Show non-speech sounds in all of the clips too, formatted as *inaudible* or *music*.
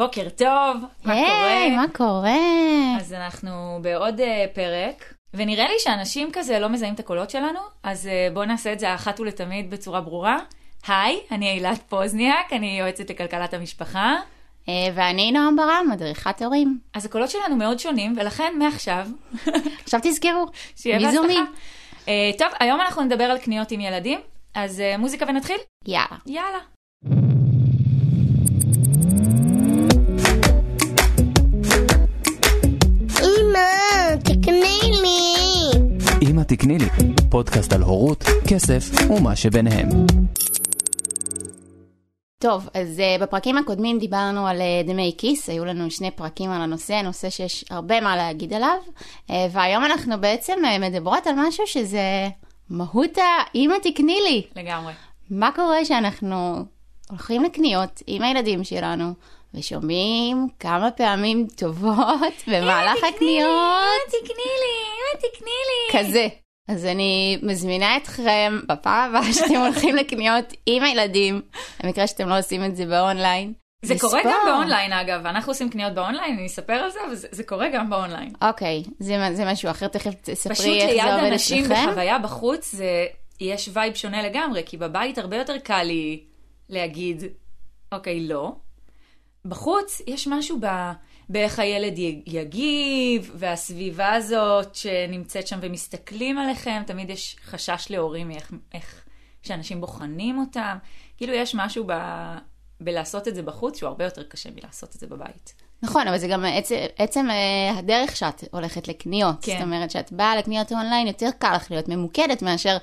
בוקר טוב, מה היי, קורה? מה קורה? אז אנחנו בעוד uh, פרק, ונראה לי שאנשים כזה לא מזהים את הקולות שלנו, אז uh, בואו נעשה את זה אחת ולתמיד בצורה ברורה. היי, אני אילת פוזניאק, אני יועצת לכלכלת המשפחה. אה, ואני נועם ברם, מדריכת הורים. אז הקולות שלנו מאוד שונים, ולכן מעכשיו, *laughs* עכשיו תזכרו, שיהיה מי זו מי? בהצלחה. Uh, טוב, היום אנחנו נדבר על קניות עם ילדים, אז uh, מוזיקה ונתחיל? יאללה. יאללה. אמא, תקני לי. אמא תקני לי, פודקאסט על הורות, כסף ומה שביניהם. טוב, אז uh, בפרקים הקודמים דיברנו על uh, דמי כיס, היו לנו שני פרקים על הנושא, נושא שיש הרבה מה להגיד עליו, uh, והיום אנחנו בעצם uh, מדברות על משהו שזה מהות האמא תקני לי. לגמרי. מה קורה שאנחנו הולכים לקניות עם הילדים שלנו ושומעים כמה פעמים טובות *laughs* במהלך הקניות? תקני לי, אמא תקני לי. כזה. אז אני מזמינה אתכם בפעם הבאה *laughs* שאתם הולכים לקניות עם הילדים, במקרה שאתם לא עושים את זה באונליין. זה לספור. קורה גם באונליין אגב, אנחנו עושים קניות באונליין, אני אספר על זה, אבל זה, זה קורה גם באונליין. אוקיי, זה, זה משהו אחר, תכף תספרי פשוט איך ליד זה עובד אנשים אצלכם. בחוויה בחוץ, זה, יש vibe שונה לגמרי, כי בבית הרבה יותר קל לי להגיד, אוקיי, לא. בחוץ יש משהו ב... באיך הילד יגיב, והסביבה הזאת שנמצאת שם ומסתכלים עליכם, תמיד יש חשש להורים מאיך איך שאנשים בוחנים אותם. כאילו יש משהו ב... בלעשות את זה בחוץ שהוא הרבה יותר קשה מלעשות את זה בבית. נכון, אבל זה גם עצם, עצם אה, הדרך שאת הולכת לקניות. כן. זאת אומרת, שאת באה לקניות אונליין, יותר קל לך להיות ממוקדת מאשר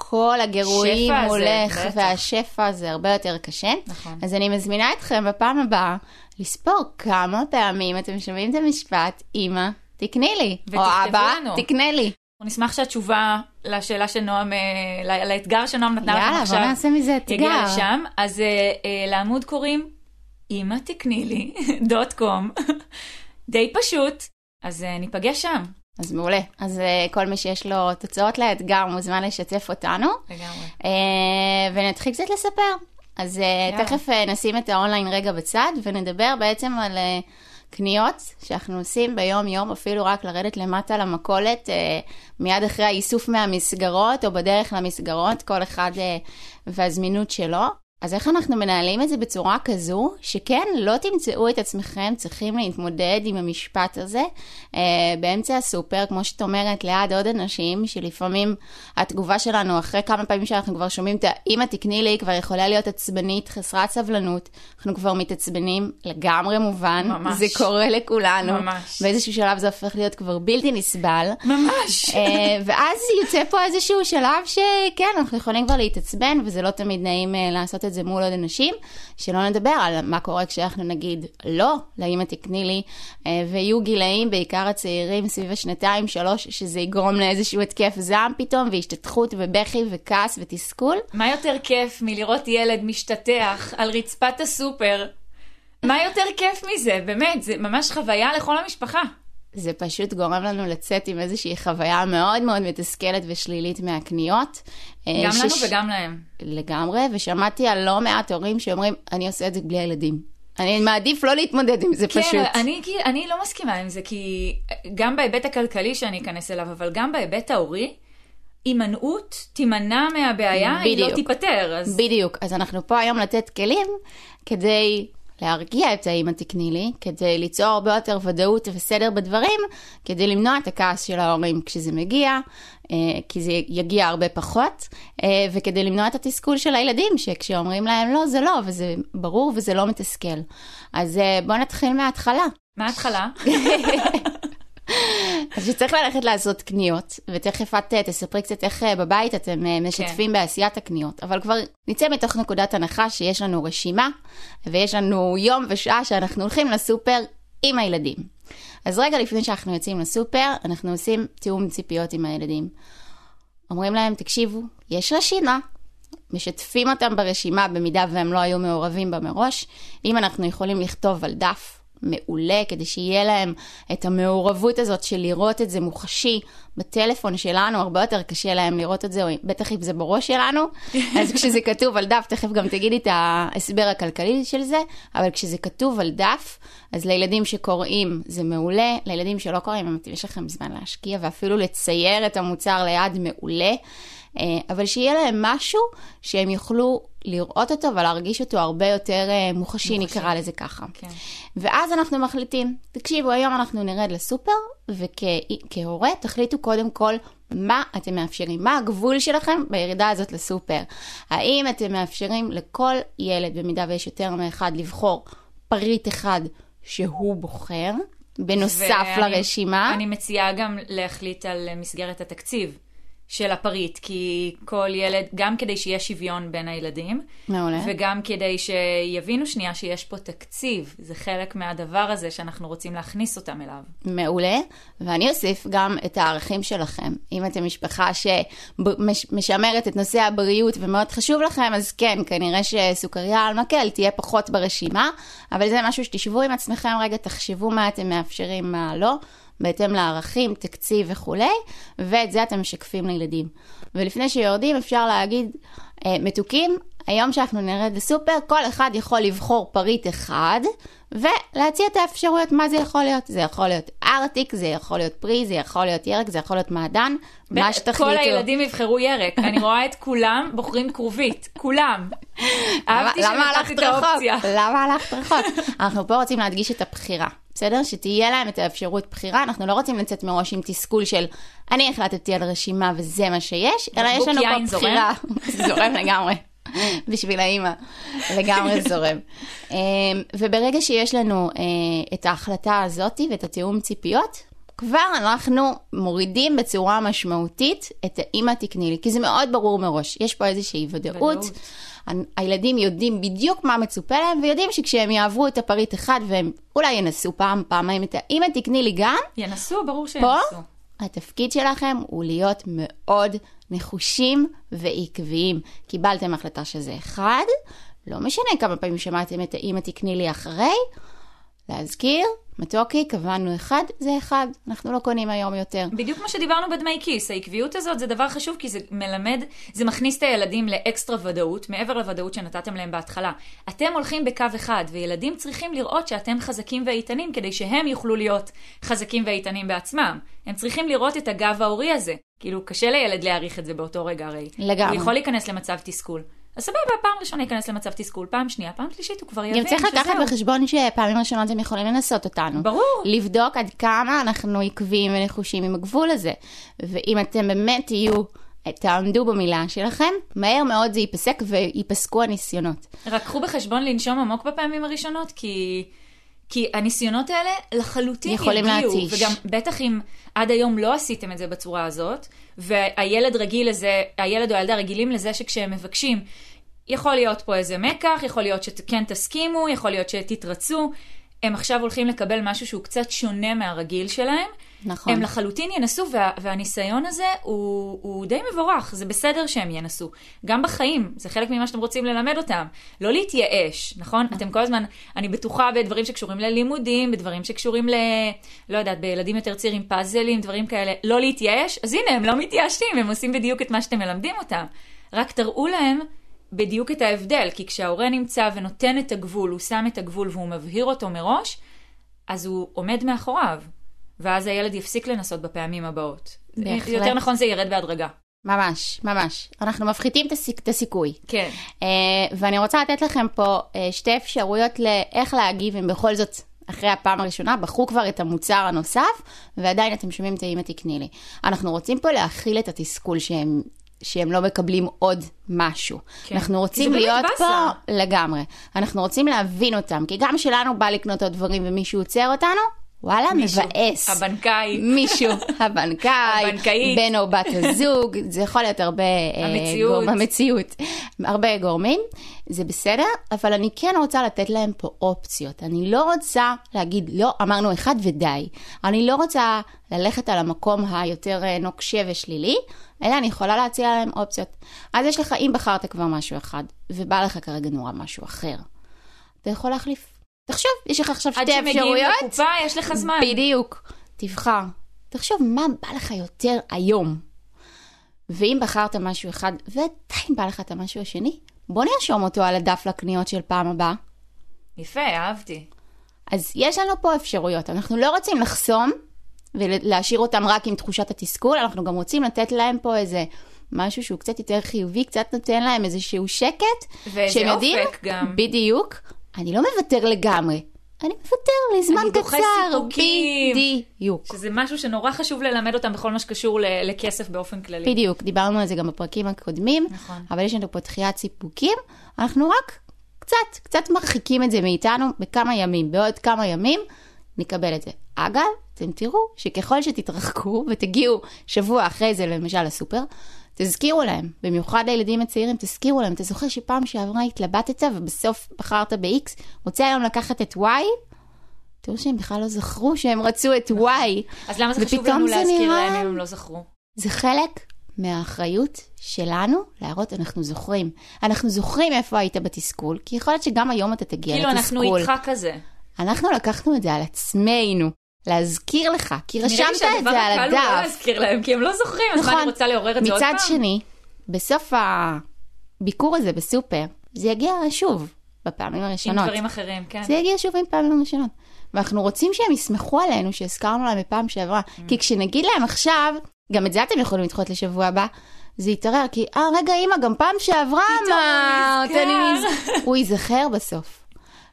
כל הגירויים שפע הזה. והשפע זה הרבה יותר קשה. נכון. אז אני מזמינה אתכם בפעם הבאה לספור כמה פעמים אתם שומעים את המשפט, אמא, תקני לי. או אבא, לנו. תקנה לי. אנחנו נשמח שהתשובה לשאלה שנועם, אה, לאתגר שנועם נתנה לכם יאללה, עכשיו, בוא נעשה מזה יגיע אתגר. לשם. אז אה, לעמוד קוראים אמא תקני לי, *laughs* דוט קום, *laughs* די פשוט, אז אה, ניפגש שם. אז מעולה. אז אה, כל מי שיש לו תוצאות לאתגר מוזמן לשתף אותנו. לגמרי. אה, ונתחיל קצת לספר. אז אה, יאללה. תכף אה, נשים את האונליין רגע בצד, ונדבר בעצם על אה, קניות שאנחנו עושים ביום-יום, אפילו רק לרדת למטה למכולת, אה, מיד אחרי האיסוף מהמסגרות, או בדרך למסגרות, כל אחד אה, והזמינות שלו. אז איך אנחנו מנהלים את זה בצורה כזו, שכן, לא תמצאו את עצמכם צריכים להתמודד עם המשפט הזה אה, באמצע הסופר, כמו שאת אומרת, ליד עוד אנשים, שלפעמים התגובה שלנו, אחרי כמה פעמים שאנחנו כבר שומעים את האמא תקני לי, כבר יכולה להיות עצבנית, חסרת סבלנות, אנחנו כבר מתעצבנים, לגמרי מובן, ממש. זה קורה לכולנו. ממש. באיזשהו שלב זה הופך להיות כבר בלתי נסבל. ממש. אה, ואז יוצא פה איזשהו שלב שכן, אנחנו יכולים כבר להתעצבן, וזה לא תמיד נעים אה, לעשות את זה מול עוד אנשים. שלא נדבר על מה קורה כשאנחנו נגיד לא לאמא תקני לי, אה, ויהיו גילאים, בעיקר הצעירים, סביב השנתיים, שלוש, שזה יגרום לאיזשהו התקף זעם פתאום, והשתתחות ובכי וכעס ותסכול. מה יותר כיף מלראות ילד משתטח על רצפת הסופר? מה יותר כיף מזה? באמת, זה ממש חוויה לכל המשפחה. זה פשוט גורם לנו לצאת עם איזושהי חוויה מאוד מאוד מתסכלת ושלילית מהקניות. אה, גם לנו שש- וגם להם. לגמרי, ושמעתי על לא מעט הורים שאומרים, אני עושה את זה בלי הילדים. אני מעדיף לא להתמודד עם זה כן, פשוט. אני, כי- אני לא מסכימה עם זה, כי גם בהיבט הכלכלי שאני אכנס אליו, אבל גם בהיבט ההורי, הימנעות תימנע מהבעיה, היא לא בדיוק. תיפתר. אז בדיוק, אז אנחנו פה היום לתת כלים כדי להרגיע את האמא תקני לי, כדי ליצור הרבה יותר ודאות וסדר בדברים, כדי למנוע את הכעס של ההורים כשזה מגיע, אה, כי זה יגיע הרבה פחות, אה, וכדי למנוע את התסכול של הילדים, שכשאומרים להם לא, זה לא, וזה ברור וזה לא מתסכל. אז אה, בואו נתחיל מההתחלה. מה ההתחלה? *laughs* אז שצריך ללכת לעשות קניות, ותכף את אה, תספרי קצת איך אה, בבית אתם אה, משתפים בעשיית הקניות, אבל כבר נצא מתוך נקודת הנחה שיש לנו רשימה, ויש לנו יום ושעה שאנחנו הולכים לסופר עם הילדים. אז רגע לפני שאנחנו יוצאים לסופר, אנחנו עושים תיאום ציפיות עם הילדים. אומרים להם, תקשיבו, יש רשימה, משתפים אותם ברשימה במידה והם לא היו מעורבים בה מראש. אם אנחנו יכולים לכתוב על דף מעולה, כדי שיהיה להם את המעורבות הזאת של לראות את זה מוחשי בטלפון שלנו, הרבה יותר קשה להם לראות את זה, או בטח אם זה בראש שלנו, *laughs* אז כשזה כתוב על דף, תכף גם תגידי את ההסבר הכלכלי של זה, אבל כשזה כתוב על דף, אז לילדים שקוראים זה מעולה, לילדים שלא קוראים, יש לכם זמן להשקיע ואפילו לצייר את המוצר ליד מעולה. אה, אבל שיהיה להם משהו שהם יוכלו לראות אותו ולהרגיש אותו הרבה יותר אה, מוחשי, מוחשי. נקרא לזה ככה. כן. ואז אנחנו מחליטים, תקשיבו, היום אנחנו נרד לסופר, וכהורה תחליטו קודם כל מה אתם מאפשרים, מה הגבול שלכם בירידה הזאת לסופר. האם אתם מאפשרים לכל ילד, במידה ויש יותר מאחד, לבחור פריט אחד שהוא בוחר, בנוסף ואני- לרשימה? אני מציעה גם להחליט על מסגרת התקציב של הפריט, כי כל ילד, גם כדי שיהיה שוויון בין הילדים, מעולה. וגם כדי שיבינו שנייה שיש פה תקציב, זה חלק מהדבר הזה שאנחנו רוצים להכניס אותם אליו. מעולה, ואני אוסיף גם את הערכים שלכם. אם אתם משפחה שמשמרת את נושא הבריאות ומאוד חשוב לכם, אז כן, כנראה שסוכריה על מקל תהיה פחות ברשימה, אבל זה משהו שתשבו עם עצמכם רגע, תחשבו מה אתם מאפשרים, מה לא. בהתאם לערכים, תקציב וכולי, ואת זה אתם משקפים לילדים. ולפני שיורדים אפשר להגיד, אה, מתוקים, היום שאנחנו נרד לסופר, כל אחד יכול לבחור פריט אחד, ולהציע את האפשרויות מה זה יכול להיות. זה יכול להיות ארטיק, זה יכול להיות פרי, זה יכול להיות ירק, זה יכול להיות מעדן, מה שתחליטו. כל הילדים יבחרו ירק. *laughs* אני רואה את כולם בוחרים כרובית. כולם. אהבתי שנתתי את? האופציה. למה הלכת רחוק? אנחנו פה רוצים להדגיש את הבחירה, בסדר? שתהיה להם את האפשרות בחירה, אנחנו לא רוצים לצאת מראש עם תסכול של אני החלטתי על רשימה וזה מה שיש, אלא יש לנו פה? בחירה. *laughs* זורם לגמרי. *laughs* בשביל האימא, לגמרי זורם. *laughs* אמ, וברגע שיש לנו אה, את ההחלטה הזאת ואת התיאום ציפיות, כבר אנחנו מורידים בצורה משמעותית את האימא תקני לי, כי זה מאוד ברור מראש, יש פה איזושהי ודאות. הילדים יודעים בדיוק מה מצופה להם, ויודעים שכשהם יעברו את הפריט אחד, והם אולי ינסו פעם, פעמיים את האמא תקני לי גם, ינסו, ברור פה שינסו. התפקיד שלכם הוא להיות מאוד נחושים ועקביים. קיבלתם החלטה שזה אחד, לא משנה כמה פעמים שמעתם את האמא תקני לי אחרי, להזכיר, מתוקי, קבענו אחד, זה אחד, אנחנו לא קונים היום יותר. בדיוק כמו שדיברנו בדמי כיס, העקביות הזאת זה דבר חשוב כי זה מלמד, זה מכניס את הילדים לאקסטרה ודאות, מעבר לוודאות שנתתם להם בהתחלה. אתם הולכים בקו אחד, וילדים צריכים לראות שאתם חזקים ואיתנים כדי שהם יוכלו להיות חזקים ואיתנים בעצמם. הם צריכים לראות את הגב ההורי הזה. כאילו, קשה לילד להעריך את זה באותו רגע הרי. לגמרי. הוא יכול להיכנס למצב תסכול. אז סבבה, פעם ראשונה ייכנס למצב תסכול, פעם שנייה, פעם שלישית הוא כבר יבין גם צריך לקחת שזהו. בחשבון שפעמים ראשונות הם יכולים לנסות אותנו. ברור. לבדוק עד כמה אנחנו עקביים ונחושים עם הגבול הזה. ואם אתם באמת תהיו, תעמדו במילה שלכם, מהר מאוד זה ייפסק וייפסקו הניסיונות. רק קחו בחשבון לנשום עמוק בפעמים הראשונות, כי, כי הניסיונות האלה לחלוטין יכולים יגיעו. להתיש. וגם בטח אם עד היום לא עשיתם את זה בצורה הזאת, והילד רגיל לזה, הילד או הילדה רגילים לזה שכשהם מבקשים, יכול להיות פה איזה מקח, יכול להיות שכן תסכימו, יכול להיות שתתרצו. הם עכשיו הולכים לקבל משהו שהוא קצת שונה מהרגיל שלהם. נכון. הם לחלוטין ינסו, וה, והניסיון הזה הוא, הוא די מבורך, זה בסדר שהם ינסו. גם בחיים, זה חלק ממה שאתם רוצים ללמד אותם. לא להתייאש, נכון? אתם כל הזמן, אני בטוחה בדברים שקשורים ללימודים, בדברים שקשורים ל... לא יודעת, בילדים יותר צעירים, פאזלים, דברים כאלה. לא להתייאש, אז הנה, הם לא מתייאשים, הם עושים בדיוק את מה שאתם מלמדים אותם. רק תראו להם בדיוק את ההבדל, כי כשההורה נמצא ונותן את הגבול, הוא שם את הגבול והוא מבהיר אותו מראש, אז הוא עומד מאחוריו. ואז הילד יפסיק לנסות בפעמים הבאות. בהחלט. יותר נכון זה ירד בהדרגה. ממש, ממש. אנחנו מפחיתים את הסיכוי. כן. Uh, ואני רוצה לתת לכם פה uh, שתי אפשרויות לאיך להגיב אם בכל זאת אחרי הפעם הראשונה בחרו כבר את המוצר הנוסף ועדיין אתם שומעים את האמא תקני לי. אנחנו רוצים פה להכיל את התסכול שהם, שהם לא מקבלים עוד משהו. כן. אנחנו רוצים להיות. פה לגמרי. אנחנו רוצים להבין אותם, כי גם שלנו בא לקנות עוד דברים ומישהו עוצר אותנו, וואלה, מישהו. מבאס. הבנקאי. מישהו, *laughs* הבנקאי, הבנקאית. בן או בת הזוג, זה יכול להיות הרבה... אה, המציאות. גורם- המציאות. הרבה גורמים, זה בסדר, אבל אני כן רוצה לתת להם פה אופציות. אני לא רוצה להגיד, לא, אמרנו אחד ודי. אני לא רוצה ללכת על המקום היותר אה, נוקשה ושלילי, אלא אני יכולה להציע להם אופציות. אז יש לך, אם בחרת כבר משהו אחד, ובא לך כרגע נורא משהו אחר, אתה יכול להחליף. תחשוב, יש לך עכשיו עד שתי שמגיעים אפשרויות. לקופה, יש לך זמן. בדיוק. תבחר. תחשוב מה בא לך יותר היום. ואם בחרת משהו אחד, ועדיין בא לך את המשהו השני, בוא נרשום אותו על הדף לקניות של פעם הבאה. יפה, אהבתי. אז יש לנו פה אפשרויות. אנחנו לא רוצים לחסום ולהשאיר אותם רק עם תחושת התסכול, אנחנו גם רוצים לתת להם פה איזה משהו שהוא קצת יותר חיובי, קצת נותן להם איזשהו שקט. ואיזה יודעים, אופק גם. בדיוק. אני לא מוותר לגמרי, אני מוותר לזמן אני דוחה קצר. סיפוקים. בדיוק. שזה משהו שנורא חשוב ללמד אותם בכל מה שקשור ל- לכסף באופן כללי. בדיוק, דיברנו על זה גם בפרקים הקודמים, נכון. אבל יש לנו פה דחיית סיפוקים, אנחנו רק קצת, קצת מרחיקים את זה מאיתנו בכמה ימים, בעוד כמה ימים נקבל את זה. אגב, אתם תראו שככל שתתרחקו ותגיעו שבוע אחרי זה למשל לסופר, תזכירו להם, במיוחד לילדים הצעירים, תזכירו להם, אתה זוכר שפעם שעברה התלבטת ובסוף בחרת ב-X, רוצה היום לקחת את Y? תראו שהם בכלל לא זכרו שהם רצו את Y. אז למה זה חשוב לנו להזכיר נראה- להם אם הם לא זכרו? זה חלק מהאחריות שלנו להראות אנחנו זוכרים. אנחנו זוכרים איפה היית בתסכול, כי יכול להיות שגם היום אתה תגיע כאילו אנחנו לתסכול. איתך כזה. אנחנו לקחנו את זה על עצמנו, להזכיר לך, כי נראה לי רשמת את שהדבר זה על הקל הוא לא הדף. להזכיר להם, כי הם לא זוכרים, אז מה נכון. אני רוצה לעורר את זה עוד פעם? מצד שני, בסוף הביקור הזה בסופר, זה יגיע שוב בפעמים עם הראשונות. דברים אחרים, כן. זה יגיע שוב עם פעמים ראשונות. ואנחנו רוצים שהם יסמכו עלינו שהזכרנו להם בפעם שעברה. Mm. כי כשנגיד להם עכשיו, גם את זה אתם יכולים לדחות לשבוע הבא, זה יתערער, כי, אה, רגע, אמא, גם פעם שעברה אמרת, נזכר. אני נז- הוא ייזכר בסוף.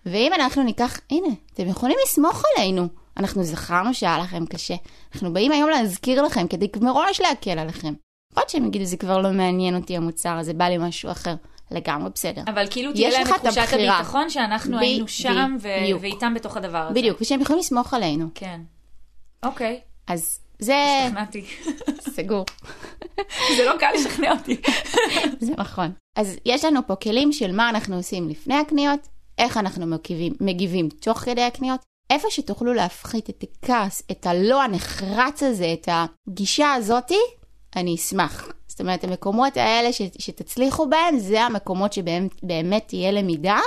ואם אנחנו ניקח, הנה, אתם יכולים לסמוך עלינו. אנחנו זכרנו שהיה לכם קשה. אנחנו באים היום להזכיר לכם כדי מראש להקל עליכם. יכול להיות שהם יגידו, זה כבר לא מעניין אותי המוצר הזה, בא לי משהו אחר. לגמרי בסדר. אבל כאילו תהיה להם את תחושת. הביטחון שאנחנו ב- היינו שם ו- בדיוק. ואיתם בתוך הדבר הזה. בדיוק, ושהם יכולים לסמוך עלינו. כן. אוקיי, אז זה שכנעתי. סגור, זה לא קל לשכנע אותי. *laughs* זה נכון. אז יש לנו פה כלים של מה אנחנו עושים לפני הקניות, איך אנחנו מגיבים, מגיבים תוך כדי הקניות, איפה שתוכלו להפחית את הכעס, את הלא הנחרץ הזה, את הגישה הזאתי, אני אשמח. זאת אומרת, המקומות האלה ש, שתצליחו בהם, זה המקומות שבהם באמת תהיה למידה,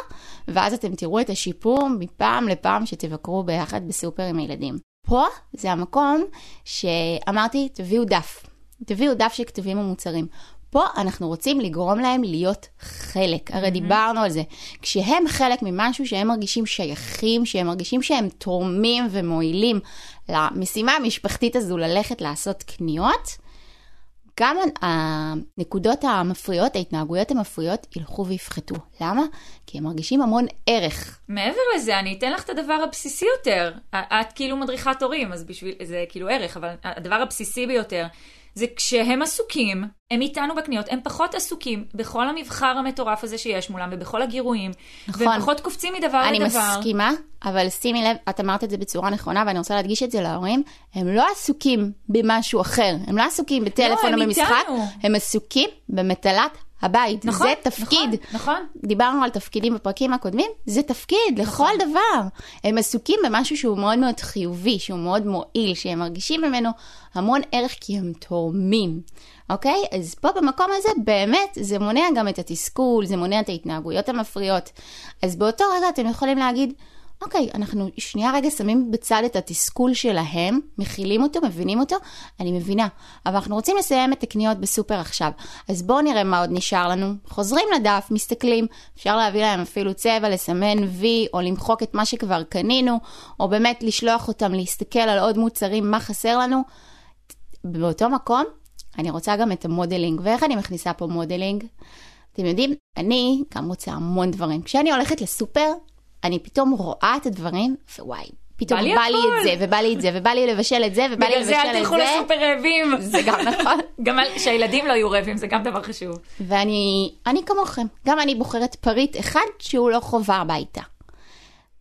ואז אתם תראו את השיפור מפעם לפעם שתבקרו ביחד בסופר עם הילדים. פה זה המקום שאמרתי, תביאו דף. תביאו דף שכתובים המוצרים. פה אנחנו רוצים לגרום להם להיות חלק, הרי דיברנו על זה. כשהם חלק ממשהו שהם מרגישים שייכים, שהם מרגישים שהם תורמים ומועילים למשימה המשפחתית הזו ללכת לעשות קניות, גם הנקודות המפריעות, ההתנהגויות המפריעות, ילכו ויפחתו. למה? כי הם מרגישים המון ערך. מעבר לזה, אני אתן לך את הדבר הבסיסי יותר. את כאילו מדריכת הורים, אז בשביל, זה כאילו ערך, אבל הדבר הבסיסי ביותר, זה כשהם עסוקים, הם איתנו בקניות, הם פחות עסוקים בכל המבחר המטורף הזה שיש מולם ובכל הגירויים. נכון. והם פחות קופצים מדבר אני לדבר. מסכימה, אבל שימי לב, את אמרת את זה בצורה נכונה, ואני רוצה להדגיש את זה להורים, הם לא עסוקים במשהו אחר, הם לא עסוקים בטלפון הם או במשחק, איתנו. הם עסוקים במטלת הבית. נכון, זה תפקיד. נכון, נכון. דיברנו על תפקידים בפרקים הקודמים, זה תפקיד לכל דבר. הם עסוקים במשהו שהוא מאוד מאוד חיובי, שהוא מאוד מועיל, שהם מרגישים ממנו המון ערך כי הם תורמים, אוקיי? אז פה במקום הזה באמת זה מונע גם את התסכול, זה מונע את ההתנהגויות המפריעות. אז באותו רגע אתם יכולים להגיד, אוקיי, אנחנו שנייה רגע שמים בצד את התסכול שלהם, מכילים אותו, מבינים אותו, אני מבינה. אבל אנחנו רוצים לסיים את הקניות בסופר עכשיו. אז בואו נראה מה עוד נשאר לנו. חוזרים לדף, מסתכלים, אפשר להביא להם אפילו צבע, לסמן וי, או למחוק את מה שכבר קנינו, או באמת לשלוח אותם להסתכל על עוד מוצרים, מה חסר לנו. באותו מקום, אני רוצה גם את ה modeling. ואיך אני מכניסה פה modeling? אתם יודעים, אני גם רוצה המון דברים. כשאני הולכת לסופר, אני פתאום רואה את הדברים, ווואי, פתאום בא לי בא לי הכל. את זה, ובא לי את זה, ובא לי לבשל את זה, ובא לי בגלל לבשל זה את אל זה. תלכו לסופר רעבים. זה גם נכון. *laughs* גם שהילדים לא יהיו רעבים, זה גם דבר חשוב. ואני אני כמוכם, גם אני בוחרת פריט אחד שהוא לא חובה הביתה.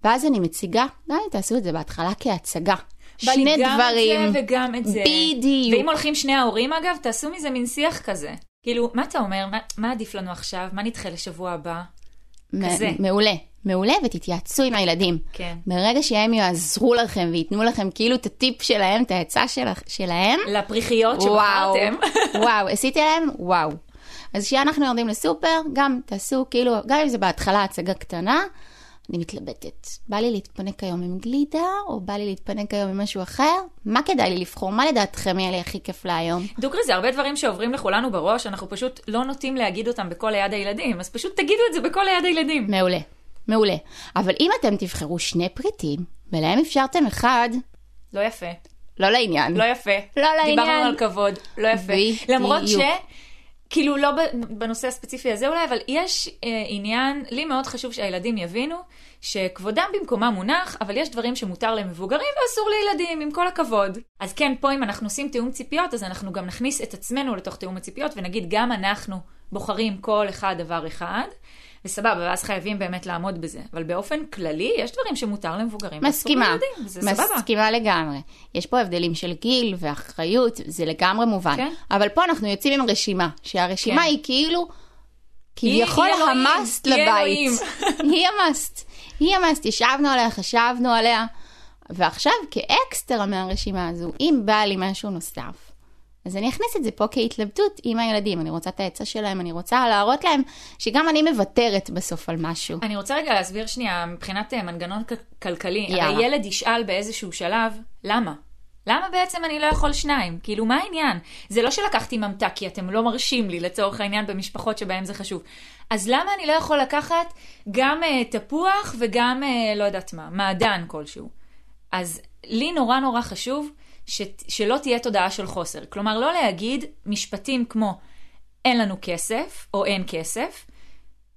ואז אני מציגה, אם תעשו את זה בהתחלה כהצגה. שני גם דברים. את זה וגם את זה. בדיוק. ואם הולכים שני ההורים אגב, תעשו מזה מין שיח כזה. כאילו, מה אתה אומר? מה, מה עדיף לנו עכשיו? מה נדחה לשבוע הבא? כזה. מעולה, מעולה, ותתייעצו עם הילדים. כן. ברגע שהם יעזרו לכם וייתנו לכם כאילו את הטיפ שלהם, את העצה של, שלהם, לפריחיות וואו, שבחרתם. *laughs* וואו, עשיתי להם, וואו. אז כשאנחנו יורדים לסופר, גם תעשו כאילו, גם אם זה בהתחלה הצגה קטנה, אני מתלבטת. בא לי להתפנק היום עם גלידה, או בא לי להתפנק היום עם משהו אחר? מה כדאי לי לבחור? מה לדעתכם יהיה לי הכי כיף להיום? דוגרי, זה הרבה דברים שעוברים לכולנו בראש, אנחנו פשוט לא נוטים להגיד אותם בכל ליד הילדים, אז פשוט תגידו את זה בכל ליד הילדים. מעולה, מעולה. אבל אם אתם תבחרו שני פריטים, ולהם אפשרתם אחד, לא יפה. לא לעניין. לא יפה. לא לעניין. דיברנו על כבוד, לא יפה. בדיוק. למרות ש... כאילו לא בנושא הספציפי הזה אולי, אבל יש אה, עניין, לי מאוד חשוב שהילדים יבינו שכבודם במקומם מונח, אבל יש דברים שמותר למבוגרים ואסור לילדים, עם כל הכבוד. אז כן, פה אם אנחנו עושים תיאום ציפיות, אז אנחנו גם נכניס את עצמנו לתוך תיאום הציפיות, ונגיד גם אנחנו בוחרים כל אחד דבר אחד, וסבבה, ואז חייבים באמת לעמוד בזה. אבל באופן כללי, יש דברים שמותר למבוגרים מסכימה, לילדים, וזה סבבה. מסכימה לגמרי. יש פה הבדלים של גיל ואחריות, זה לגמרי מובן. כן. אבל פה אנחנו יוצאים עם רשימה, שהרשימה כן. היא כאילו, כביכול המאסט לבית. *laughs* היא המאסט. היא המאסט, ישבנו עליה, חשבנו עליה, ועכשיו כאקסטרה מהרשימה הזו, אם בא לי משהו נוסף, אז אני אכניס את זה פה כהתלבטות עם הילדים. אני רוצה את העצה שלהם, אני רוצה להראות להם שגם אני מוותרת בסוף על משהו. אני רוצה רגע להסביר שנייה, מבחינת אה, מנגנון כלכלי. יאללה. הרי ילד ישאל באיזשהו שלב, למה? למה בעצם אני לא יכול שניים? כאילו, מה העניין? זה לא שלקחתי ממתק כי אתם לא מרשים לי, לצורך העניין, במשפחות שבהן זה חשוב. אז למה אני לא יכול לקחת גם uh, תפוח וגם, uh, לא יודעת מה, מעדן כלשהו? אז לי נורא נורא חשוב ש... שלא תהיה תודעה של חוסר. כלומר, לא להגיד משפטים כמו אין לנו כסף, או אין כסף,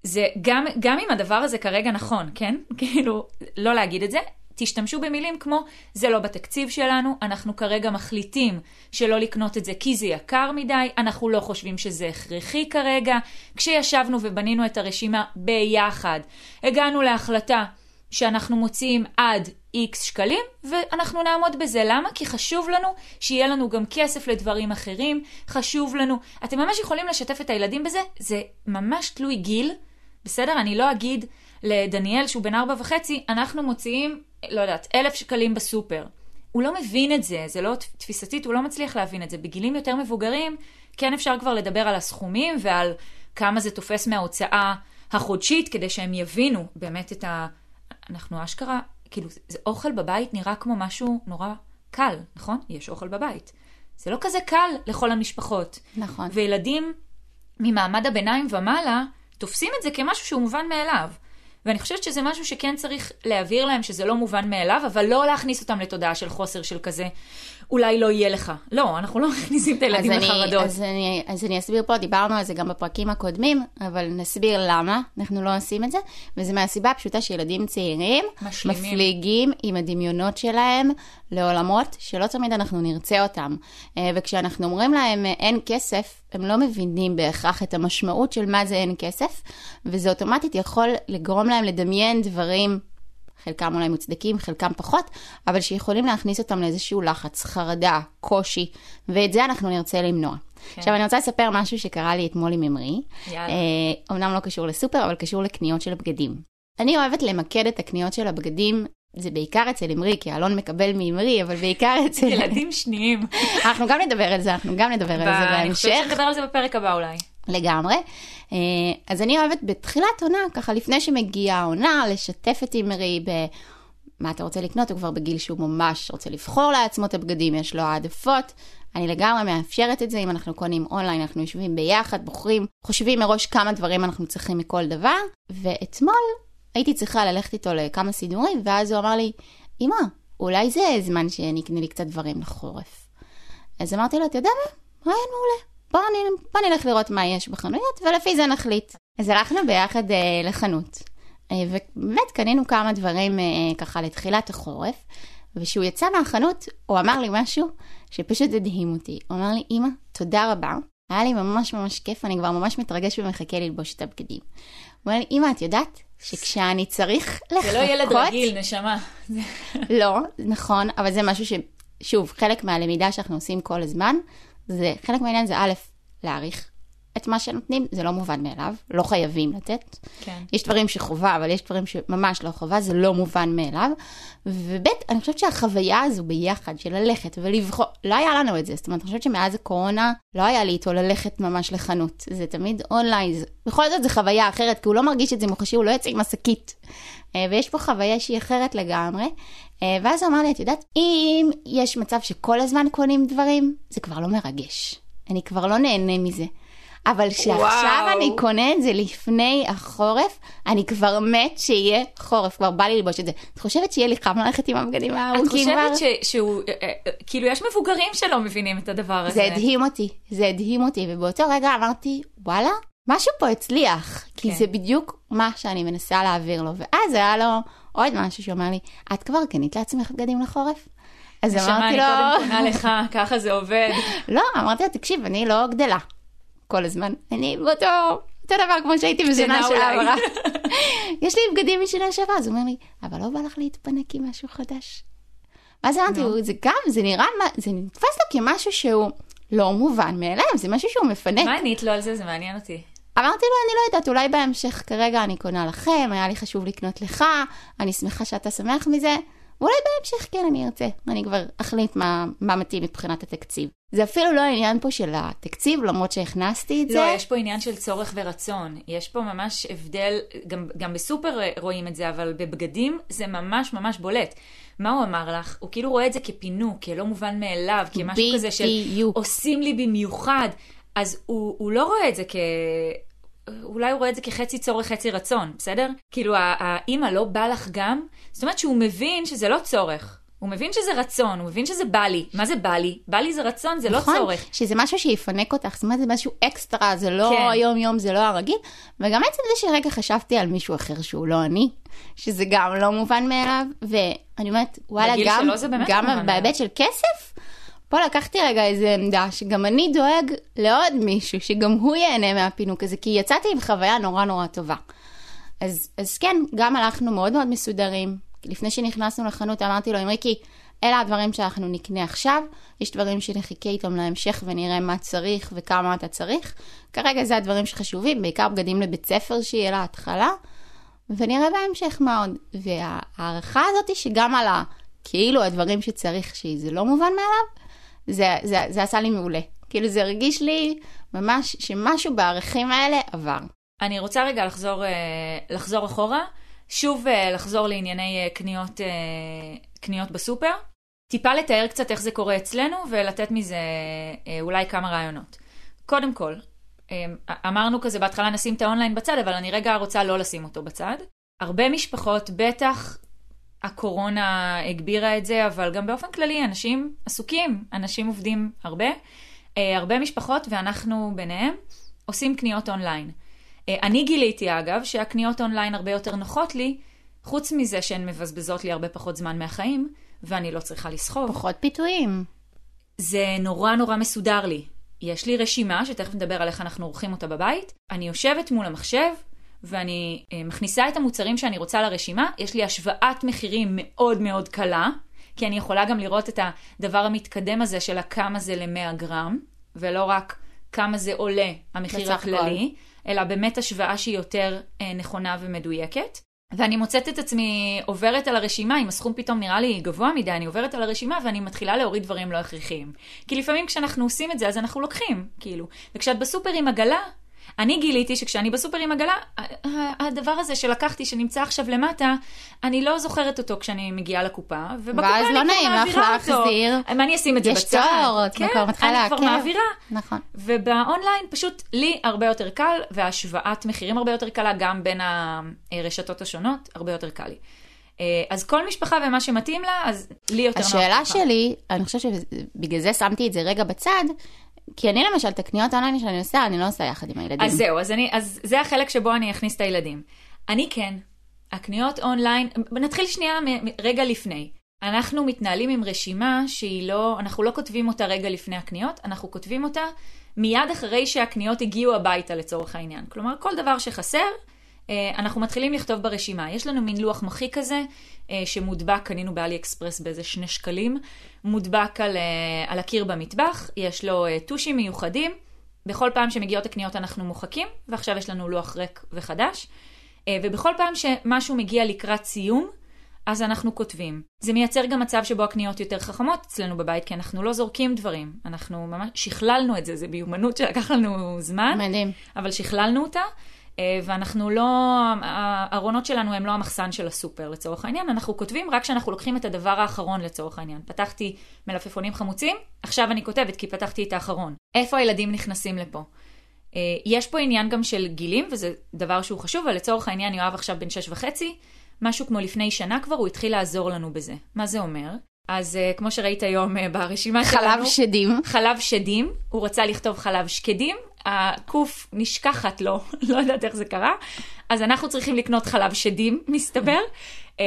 זה גם, גם אם הדבר הזה כרגע נכון, כן? *laughs* כאילו, לא להגיד את זה. תשתמשו במילים כמו, זה לא בתקציב שלנו, אנחנו כרגע מחליטים שלא לקנות את זה כי זה יקר מדי, אנחנו לא חושבים שזה הכרחי כרגע. כשישבנו ובנינו את הרשימה ביחד, הגענו להחלטה שאנחנו מוציאים עד איקס שקלים, ואנחנו נעמוד בזה. למה? כי חשוב לנו שיהיה לנו גם כסף לדברים אחרים, חשוב לנו. אתם ממש יכולים לשתף את הילדים בזה, זה ממש תלוי גיל, בסדר? אני לא אגיד לדניאל, שהוא בן ארבע וחצי, אנחנו מוציאים, לא יודעת, אלף שקלים בסופר. הוא לא מבין את זה, זה לא תפיסתית, הוא לא מצליח להבין את זה. בגילים יותר מבוגרים, כן אפשר כבר לדבר על הסכומים ועל כמה זה תופס מההוצאה החודשית, כדי שהם יבינו באמת את ה... אנחנו אשכרה, כאילו, זה, אוכל בבית נראה כמו משהו נורא קל, נכון? יש אוכל בבית. זה לא כזה קל לכל המשפחות. נכון. וילדים ממעמד הביניים ומעלה תופסים את זה כמשהו שהוא מובן מאליו. ואני חושבת שזה משהו שכן צריך להבהיר להם שזה לא מובן מאליו, אבל לא להכניס אותם לתודעה של חוסר של כזה, אולי לא יהיה לך. לא, אנחנו לא מכניסים את הילדים אז אני, לחרדות. אז, אני, אז אני אסביר פה, דיברנו על זה גם בפרקים הקודמים, אבל נסביר למה אנחנו לא עושים את זה, וזה מהסיבה הפשוטה שילדים צעירים משלימים. מפליגים עם הדמיונות שלהם לעולמות שלא תמיד אנחנו נרצה אותם. אה, וכשאנחנו אומרים להם אה, אין כסף, הם לא מבינים בהכרח את המשמעות של מה זה אין כסף, וזה אוטומטית יכול לגרום להם לדמיין דברים חלקם אולי מוצדקים, חלקם פחות, אבל שיכולים להכניס אותם לאיזשהו לחץ, חרדה, קושי, ואת זה אנחנו נרצה למנוע. כן. עכשיו, אני רוצה לספר משהו שקרה לי אתמול עם אמרי. יאללה. אה, אמנם לא קשור לסופר, אבל קשור לקניות של בגדים. אני אוהבת למקד את הקניות של הבגדים, זה בעיקר אצל אמרי, כי אלון מקבל מאמרי, אבל בעיקר *laughs* אצל... ילדים שניים. אנחנו גם נדבר על זה, אנחנו גם נדבר על זה בהמשך. אני חושבת שנדבר על זה בפרק הבא אולי. לגמרי. אה, אז אני אוהבת בתחילת עונה, ככה לפני שמגיעה העונה, לשתף את אימרי ב... מה אתה רוצה לקנות, הוא כבר בגיל שהוא ממש רוצה לבחור לעצמו את הבגדים, יש לו העדפות. אני לגמרי מאפשרת את זה, אם אנחנו קונים אונליין, אנחנו יושבים ביחד, בוחרים, חושבים מראש כמה דברים אנחנו צריכים מכל דבר. ואתמול הייתי צריכה ללכת איתו לכמה סידורים, ואז הוא אמר לי, אמא, אולי זה זמן שנקנה לי קצת דברים לחורף. אז אמרתי לו, אתה יודע מה? רעיון מעולה. בוא, נ... בוא נלך לראות מה יש בחנויות, ולפי זה נחליט. אז הלכנו ביחד אה, לחנות, אה, ובאמת קנינו כמה דברים אה, ככה לתחילת החורף, וכשהוא יצא מהחנות, הוא אמר לי משהו שפשוט הדהים אותי. הוא אמר לי, אמא, תודה רבה, היה לי ממש ממש כיף, אני כבר ממש מתרגש ומחכה ללבוש את הבגדים. הוא אומר לי, אמא, את יודעת שכשאני צריך לחכות... זה לא ילד רגיל, נשמה. לא, נכון, אבל זה משהו ש... שוב, חלק מהלמידה שאנחנו עושים כל הזמן, זה, חלק מהעניין זה א', להעריך את מה שנותנים, זה לא מובן מאליו, לא חייבים לתת. כן. יש דברים שחובה, אבל יש דברים שממש לא חובה, זה לא מובן מאליו. וב', אני חושבת שהחוויה הזו ביחד, של ללכת ולבחור, לא היה לנו את זה. זאת אומרת, אני חושבת שמאז הקורונה, לא היה לי איתו ללכת ממש לחנות. זה תמיד אונליין. זה, בכל זאת זו חוויה אחרת, כי הוא לא מרגיש את זה מוחשי, הוא לא יוצא עם השקית. אה, ויש פה חוויה שהיא אחרת לגמרי. אה, ואז הוא אמר לי, את יודעת, אם יש מצב שכל הזמן קונים דברים, זה כבר לא מרגש. אני כבר לא נהנה מזה. אבל שעכשיו וואו. אני קונה את זה לפני החורף, אני כבר מת שיהיה חורף, כבר בא לי ללבוש את זה. את חושבת שיהיה לי חם ללכת עם הבגדים את הארוכים כבר? חושבת ש- שהוא, אה, אה, כאילו יש מבוגרים שלא מבינים את הדבר הזה. זה הדהים אותי, זה הדהים אותי, ובאותו רגע אמרתי, וואלה, משהו פה הצליח, כי כן. זה בדיוק מה שאני מנסה להעביר לו. ואז היה לו עוד משהו שאומר לי, את כבר קנית לעצמך בגדים לחורף? אז נשמה, אמרתי אני לו, קודם *laughs* קונה לך, ככה זה עובד. לא, אמרתי לו, תקשיב, אני לא גדלה כל הזמן, אני באותו אותו דבר כמו שהייתי בשנה קטנה אולי. שעברה. *laughs* יש לי בגדים משנה שעברה, אז הוא אומר לי, אבל לא בא לך להתפנק עם משהו חדש? ואז אמרתי זה גם, זה נראה, זה נתפס לו כמשהו שהוא לא מובן מאליו, זה משהו שהוא מפנק. מה ענית לו על זה? זה מעניין אותי. אמרתי לו, אני לא יודעת, אולי בהמשך כרגע אני קונה לכם, היה לי חשוב לקנות לך, אני שמחה שאתה שמח מזה, ואולי בהמשך כן אני ארצה, אני כבר אחליט מה, מה מתאים מבחינת התקציב. זה אפילו לא העניין פה של התקציב, למרות שהכנסתי את זה. לא, יש פה עניין של צורך ורצון. יש פה ממש הבדל, גם, גם בסופר רואים את זה, אבל בבגדים זה ממש ממש בולט. מה הוא אמר לך? הוא כאילו רואה את זה כפינוק, כלא מובן מאליו, כמשהו כזה של. עושים לי במיוחד. אז הוא, הוא לא רואה את זה כ... אולי הוא רואה את זה כחצי צורך, חצי רצון, בסדר? כאילו, האימא לא בא לך גם? זאת אומרת שהוא מבין שזה לא צורך. הוא מבין שזה רצון, הוא מבין שזה בא לי. מה זה בא לי? בא לי זה רצון, זה לא נכון, צורך. שזה משהו שיפנק אותך, זאת אומרת, זה משהו אקסטרה, זה לא כן. היום-יום, זה לא הרגיל. וגם עצם זה שרגע חשבתי על מישהו אחר שהוא לא אני, שזה גם לא מובן מאליו, ואני אומרת, וואלה, גם, גם לא מובן בהיבט. של כסף, פה לקחתי רגע איזו עמדה, שגם אני דואג לעוד מישהו, שגם הוא ייהנה מהפינוק הזה, כי יצאתי עם חוויה נורא נורא טובה. אז, אז כן, גם הלכנו מאוד מאוד מסודרים. לפני שנכנסנו לחנות אמרתי לו, אמריקי, אלה הדברים שאנחנו נקנה עכשיו, יש דברים שנחכה איתם להמשך ונראה מה צריך וכמה אתה צריך. כרגע זה הדברים שחשובים, בעיקר בגדים לבית ספר שיהיה להתחלה, ונראה בהמשך מה עוד. וההערכה הזאת שגם על ה... כאילו הדברים שצריך, שזה לא מובן מאליו, זה, זה, זה עשה לי מעולה. כאילו זה הרגיש לי ממש שמשהו בערכים האלה עבר. אני רוצה רגע לחזור, אה, לחזור אחורה, שוב אה, לחזור לענייני אה, קניות, קניות בסופר, טיפה לתאר קצת איך זה קורה אצלנו ולתת מזה אולי כמה רעיונות. קודם כל, אמרנו כזה בהתחלה נשים את האונליין בצד, אבל אני רגע רוצה לא לשים אותו בצד. הרבה משפחות, בטח הקורונה הגבירה את זה, אבל גם באופן כללי אנשים עסוקים, אנשים עובדים הרבה. אה, הרבה משפחות, ואנחנו ביניהם, עושים קניות אונליין. אה, אני גיליתי אגב שהקניות אונליין הרבה יותר נוחות לי, חוץ מזה שהן מבזבזות לי הרבה פחות זמן מהחיים, ואני לא צריכה לסחוב. פחות פיתויים. זה נורא נורא מסודר לי. יש לי רשימה, שתכף נדבר על איך אנחנו עורכים אותה בבית. אני יושבת מול המחשב, ואני אה, מכניסה את המוצרים שאני רוצה לרשימה. יש לי השוואת מחירים מאוד מאוד קלה, כי אני יכולה גם לראות את הדבר המתקדם הזה של הכמה זה ל-100 גרם, ולא רק כמה זה עולה המחיר הכללי, אלא באמת השוואה שהיא יותר אה, נכונה ומדויקת. ואני מוצאת את עצמי עוברת על הרשימה, אם הסכום פתאום נראה לי גבוה מדי, אני עוברת על הרשימה ואני מתחילה להוריד דברים לא הכרחיים. כי לפעמים כשאנחנו עושים את זה, אז אנחנו לוקחים, כאילו. וכשאת בסופר עם עגלה, אני גיליתי שכשאני בסופר עם עגלה, הדבר הזה שלקחתי, שנמצא עכשיו למטה, אני לא זוכרת אותו כשאני מגיעה לקופה, ובקופה ואז אני לא כבר נעים לך מעבירה אותו. להחזיר. מה אני אשים את זה יש בצד? תור, את כן, כבר מתחילה אני כבר לעכב. מעבירה. נכון. ובאונליין פשוט לי הרבה יותר קל, והשוואת מחירים הרבה יותר קלה, גם בין הרשתות השונות, הרבה יותר קל לי. אה, אז כל משפחה ומה שמתאים לה, אז לי יותר נוח. השאלה. שלי, אני חושבת שבגלל זה שמתי את זה רגע בצד, כי אני למשל, את הקניות האונליין שאני עושה, אני לא עושה יחד עם הילדים. אז זהו, אז, אני, אז זה החלק שבו אני אכניס את הילדים. אני כן, הקניות אונליין, נתחיל שנייה רגע לפני. אנחנו מתנהלים עם רשימה שהיא לא, אנחנו לא כותבים אותה רגע לפני הקניות, אנחנו כותבים אותה מיד אחרי שהקניות הגיעו הביתה לצורך העניין. כלומר, כל דבר שחסר, אנחנו מתחילים לכתוב ברשימה. יש לנו מין לוח מחי כזה, אה, שמודבק, קנינו באלי אקספרס באיזה שני שקלים, מודבק על, אה, על הקיר במטבח, יש לו אה, טושים מיוחדים, בכל פעם שמגיעות הקניות אנחנו מוחקים, ועכשיו יש לנו לוח ריק וחדש. אה, ובכל פעם שמשהו מגיע לקראת סיום, אז אנחנו כותבים. זה מייצר גם מצב שבו הקניות יותר חכמות אצלנו בבית, כי אנחנו לא זורקים דברים. אנחנו ממש שכללנו את זה, זה מיומנות שלקח לנו זמן. מדהים. אבל שכללנו אותה, אה, ואנחנו לא, הארונות שלנו הם לא המחסן של הסופר לצורך העניין, אנחנו כותבים רק כשאנחנו לוקחים את הדבר האחרון לצורך העניין. פתחתי מלפפונים חמוצים, עכשיו אני כותבת כי פתחתי את האחרון. איפה הילדים נכנסים לפה? אה, יש פה עניין גם של גילים, וזה דבר שהוא חשוב, אבל לצורך העניין יואב עכשיו בן שש וחצי, משהו כמו לפני שנה כבר, הוא התחיל לעזור לנו בזה. מה זה אומר? אז uh, כמו שראית היום uh, ברשימה שלנו... חלב שדים. חלב שדים, הוא רצה לכתוב חלב שקדים, הקוף נשכחת לו, *laughs* לא יודעת איך זה קרה, אז אנחנו צריכים לקנות חלב שדים, מסתבר. אמ,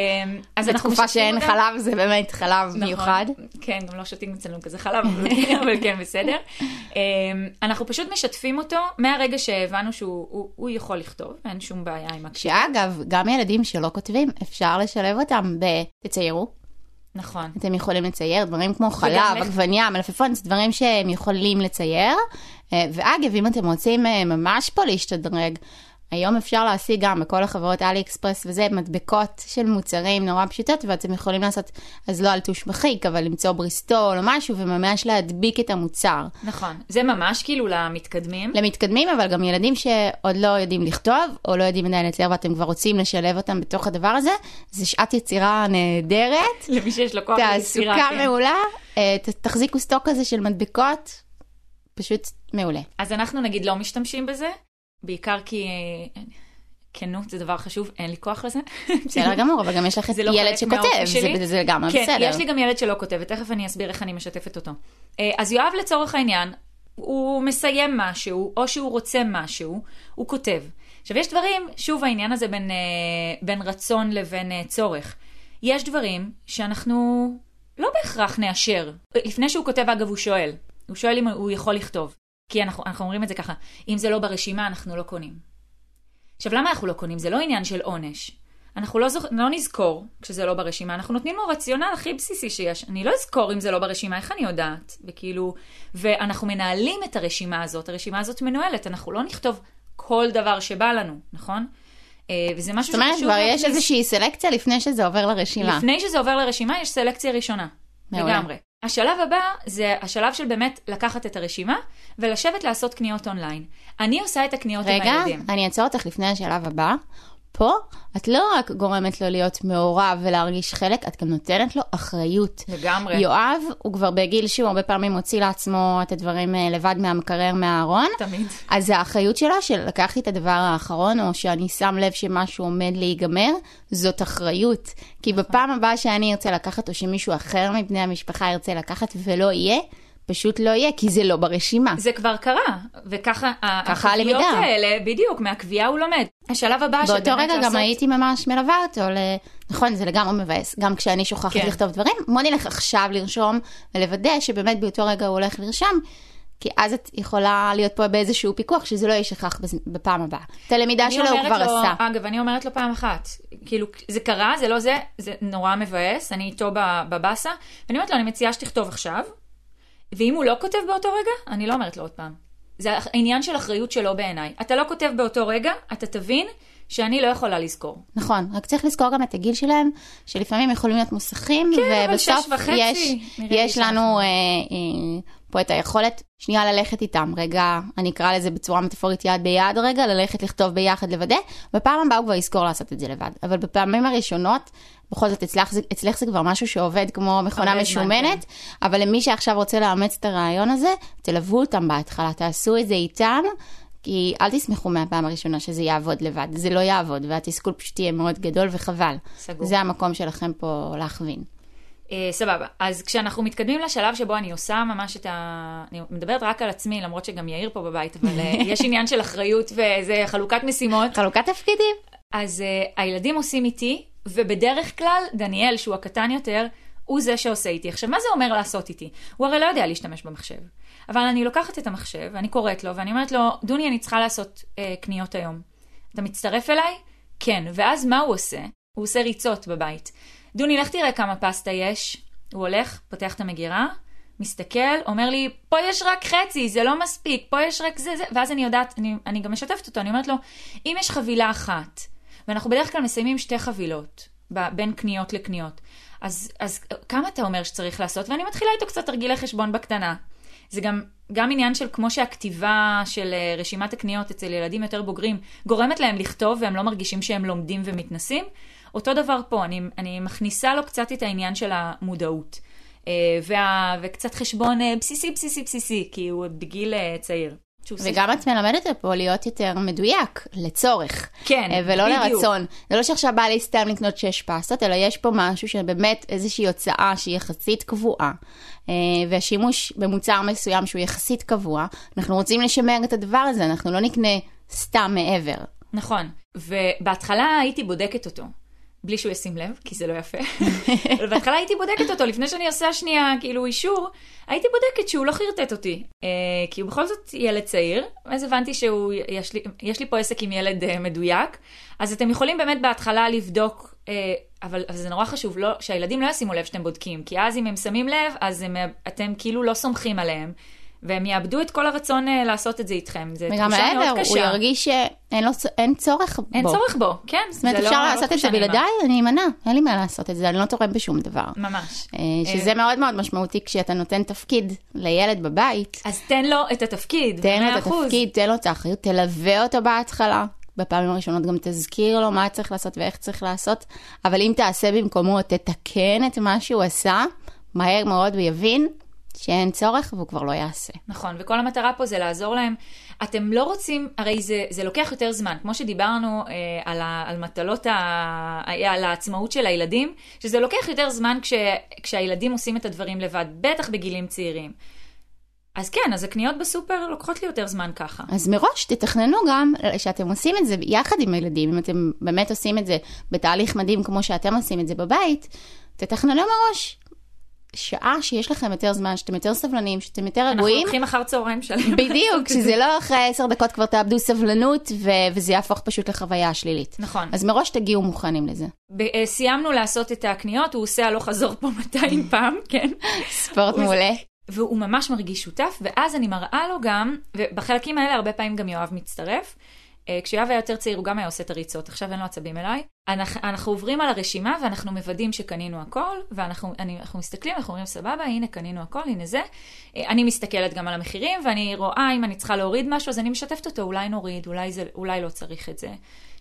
אז אנחנו בתקופה שאין אותם. חלב זה באמת חלב נכון. מיוחד. כן, גם לא שותים אצלנו כזה חלב, אבל, *laughs* אבל כן, בסדר. אמ, אנחנו פשוט משתפים אותו מהרגע שהבנו שהוא הוא, הוא יכול לכתוב, אין שום בעיה עם הקשיבה. שאגב, גם ילדים שלא כותבים, אפשר לשלב אותם ב"תציירו". נכון. אתם יכולים לצייר דברים כמו חלב, עגבניה, מלפפון, זה דברים שהם יכולים לצייר. אה, ואגב, אם אתם רוצים אה, ממש פה להשתדרג, היום אפשר להשיג גם בכל החברות אלי אקספרס וזה, מדבקות של מוצרים נורא פשוטות, ואתם יכולים לעשות, אז לא על טוש מחיק, אבל למצוא בריסטול או משהו, וממש להדביק את המוצר. נכון. זה ממש כאילו למתקדמים. למתקדמים, אבל גם ילדים שעוד לא יודעים לכתוב, או לא יודעים עדיין לצייר, ואתם כבר רוצים לשלב אותם בתוך הדבר הזה, זה שעת יצירה נהדרת. *laughs* למי שיש לו כוח ליצירה, תעסוקה כן. מעולה, אה, תחזיקו סטוק כזה של מדבקות, פשוט מעולה. אז אנחנו נגיד לא משתמשים בזה, בעיקר כי אה, כנות זה דבר חשוב, אין לי כוח לזה. בסדר גמור, אבל גם יש לך לא ילד שכותב, זה-. זה גם כן, בסדר. יש לי גם ילד שלא כותב, ותכף אני אסביר איך אני משתפת אותו. אה, אז יואב לצורך העניין, הוא מסיים משהו, או שהוא רוצה משהו, הוא כותב. עכשיו, יש דברים, שוב העניין הזה בין, אה, בין רצון לבין צורך. יש דברים שאנחנו לא בהכרח נאשר. לפני שהוא כותב, אגב, הוא שואל. הוא שואל אם הוא יכול לכתוב. כי אנחנו, אנחנו אומרים את זה ככה, אם זה לא ברשימה, אנחנו לא קונים. עכשיו, למה אנחנו לא קונים? זה לא עניין של עונש. אנחנו לא, זוכ... לא נזכור כשזה לא ברשימה, אנחנו נותנים לו רציונל הכי בסיסי שיש. אני לא אזכור אם זה לא ברשימה, איך אני יודעת? וכאילו, ואנחנו מנהלים את הרשימה הזאת, הרשימה הזאת מנוהלת, אנחנו לא נכתוב כל דבר שבא לנו, נכון? אה, וזה משהו זאת אומרת, שחשוב כבר יש. איזושהי סלקציה לפני שזה עובר לרשימה. לפני שזה עובר לרשימה, יש סלקציה ראשונה. מעולה. לגמרי. השלב הבא זה השלב של באמת לקחת את הרשימה ולשבת לעשות קניות אונליין. אני עושה את הקניות עם רגע, הילדים. אני אעצור אותך לפני השלב הבא. פה, את לא רק גורמת לו להיות מעורב ולהרגיש חלק, את גם נותנת לו אחריות. לגמרי. יואב, הוא כבר בגיל שהוא הרבה פעמים מוציא לעצמו את הדברים אה, לבד מהמקרר מהארון. תמיד. אז האחריות שלו של לקחתי את הדבר האחרון, או שאני שם לב שמשהו עומד להיגמר, זאת אחריות. כי בפעם הבאה שאני ארצה לקחת, או שמישהו אחר מבני המשפחה ירצה לקחת ולא יהיה, פשוט לא יהיה, כי זה לא ברשימה. זה כבר קרה, וככה ככה הקביעות הלמידה. האלה, בדיוק, מהקביעה הוא לומד. השלב הבא באותו שבאמת רגע גם לעשות- הייתי ממש מלווה אותו, ל... נכון, זה לגמרי מבאס. גם כשאני שוכחת כן. לכתוב דברים, בוא נלך עכשיו לרשום ולוודא שבאמת באותו רגע הוא הולך לרשום, כי אז את יכולה להיות פה באיזשהו פיקוח, שזה לא יישכח בפעם הבאה. את הלמידה שלו הוא כבר לו- עשה. אגב, אני אומרת לו פעם אחת, כאילו, זה קרה, זה לא זה, זה נורא מבאס, אני איתו בבאסה, ואני אומרת לו, אני מציעה שתכתוב עכשיו, ואם הוא לא כותב באותו רגע, אני לא אומרת לו עוד פעם. זה עניין של אחריות שלו בעיניי. אתה לא כותב באותו רגע, אתה תבין שאני לא יכולה לזכור. נכון, רק צריך לזכור גם את הגיל שלהם, שלפעמים יכולים להיות מוסכים, כן, ובסוף יש, יש לנו אה, אה, פה את היכולת שנייה ללכת איתם, רגע, אני אקרא לזה בצורה מטאפורית יד ביד רגע, ללכת לכתוב ביחד, לוודא, בפעם הבאה הוא כבר יזכור לעשות את זה לבד. אבל בפעמים הראשונות, בכל זאת אצלך, אצלך זה כבר משהו שעובד כמו מכונה הרבה זמן, כן. משומנת, אבל למי שעכשיו רוצה לאמץ את הרעיון הזה, תלוו אותם בהתחלה, תעשו את זה איתם. כי אל תסמכו מהפעם הראשונה שזה יעבוד לבד, זה לא יעבוד, והתסכול פשוט יהיה מאוד גדול וחבל. סגור. זה המקום שלכם פה להכווין. אה, סבבה. אז כשאנחנו מתקדמים לשלב שבו אני עושה ממש את ה... אני מדברת רק על עצמי, למרות שגם יאיר פה בבית, אבל אה, *laughs* יש עניין של אחריות וזה חלוקת משימות. חלוקת תפקידים. אז uh, הילדים עושים איתי, ובדרך כלל דניאל, שהוא הקטן יותר, הוא זה שעושה איתי. עכשיו, מה זה אומר לעשות איתי? הוא הרי לא יודע להשתמש במחשב. אבל אני לוקחת את המחשב, ואני קוראת לו, ואני אומרת לו, דוני, אני צריכה לעשות uh, קניות היום. אתה מצטרף אליי? כן. ואז מה הוא עושה? הוא עושה ריצות בבית. דוני, לך תראה כמה פסטה יש. הוא הולך, פותח את המגירה, מסתכל, אומר לי, פה יש רק חצי, זה לא מספיק, פה יש רק זה, זה, ואז אני יודעת, אני, אני גם משתפת אותו, אני אומרת לו, אם יש חבילה אחת, ואנחנו בדרך כלל מסיימים שתי חבילות, בין קניות לקניות, אז, אז כמה אתה אומר שצריך לעשות? ואני מתחילה איתו קצת תרגילי חשבון בקטנה. זה גם, גם עניין של כמו שהכתיבה של אה, רשימת הקניות אצל ילדים יותר בוגרים גורמת להם לכתוב והם לא מרגישים שהם לומדים ומתנסים, אותו דבר פה, אני, אני מכניסה לו קצת את העניין של המודעות. אה, וה, וקצת חשבון אה, בסיסי, בסיסי, בסיסי, כי הוא עוד בגיל אה, צעיר. וגם את מלמדת פה להיות יותר מדויק, לצורך. כן, ולא בדיוק. לרצון. זה לא שעכשיו בא לי סתם לקנות שש פסטות, אלא יש פה משהו שבאמת איזושהי הוצאה שהיא יחסית קבועה, והשימוש במוצר מסוים שהוא יחסית קבוע, אנחנו רוצים לשמר את הדבר הזה, אנחנו לא נקנה סתם מעבר. נכון, ובהתחלה הייתי בודקת אותו. בלי שהוא ישים לב, כי זה לא יפה. *laughs* אבל בהתחלה הייתי בודקת אותו, לפני שאני עושה שנייה, כאילו, אישור, הייתי בודקת שהוא לא חרטט אותי. אה, כי הוא בכל זאת ילד צעיר, אז הבנתי שהוא, יש לי, יש לי פה עסק עם ילד אה, מדויק, אז אתם יכולים באמת בהתחלה לבדוק, אה, אבל, אבל זה נורא חשוב לא, שהילדים לא ישימו לב שאתם בודקים, כי אז אם הם שמים לב, אז הם, אתם כאילו לא סומכים עליהם. והם יאבדו את כל הרצון אה, לעשות את זה איתכם. זו וגם תחושה מאוד קשה. הוא ירגיש שאין לו, אין צורך בו. אין צורך בו, כן. זאת אומרת, זה אפשר לא- לא לעשות את זה. בלעדיי, אני אמנע, אין לי מה לעשות את זה, אני לא תורם בשום דבר. ממש. אה, שזה מאוד מאוד משמעותי כשאתה נותן תפקיד לילד בבית. אז תן לו את התפקיד, תן לו את. התפקיד, תן לו את האחריות, תלווה אותו בהתחלה. בפעמים הראשונות גם תזכיר לו מה צריך לעשות ואיך צריך לעשות, אבל אם תעשה במקומו, תתקן את מה שהוא עשה, מהר מאוד הוא יבין שאין צורך והוא כבר לא יעשה. נכון, וכל המטרה פה זה לעזור להם. אתם לא רוצים, הרי זה, זה לוקח יותר זמן, כמו שדיברנו אה, על, ה, על מטלות, ה, על העצמאות של הילדים, שזה לוקח יותר זמן כש, כשהילדים עושים את הדברים לבד, בטח בגילים צעירים. אז כן, אז הקניות בסופר לוקחות לי יותר זמן ככה. אז מראש תתכננו גם שאתם עושים את זה יחד עם הילדים, אם אתם באמת עושים את זה בתהליך מדהים כמו שאתם עושים את זה בבית, תתכננו מראש שעה שיש לכם יותר זמן, שאתם יותר סבלניים, שאתם יותר אנחנו רגועים. לוקחים אחר צהריים שלם. בדיוק, שזה לא אחרי עשר דקות כבר תאבדו סבלנות ו- וזה יהפוך פשוט לחוויה שלילית. נכון. אז מראש תגיעו מוכנים לזה. ב- אה, סיימנו לעשות את הקניות, הוא עושה הלוך חזור פה 200 *laughs* פעם, כן? ספורט מעולה. והוא ממש מרגיש שותף, ואז אני מראה לו גם, ובחלקים האלה הרבה פעמים גם יואב מצטרף. אה, כשיואב היה יותר צעיר הוא גם היה עושה את הריצות, עכשיו אין לו עצבים אליי. אנחנו, אנחנו עוברים על הרשימה ואנחנו מוודאים שקנינו הכל, ואנחנו אני, אנחנו מסתכלים, אנחנו אומרים סבבה, הנה קנינו הכל, הנה זה. אה, אני מסתכלת גם על המחירים, ואני רואה אם אני צריכה להוריד משהו, אז אני משתפת אותו, אולי נוריד, אולי, זה, אולי לא צריך את זה.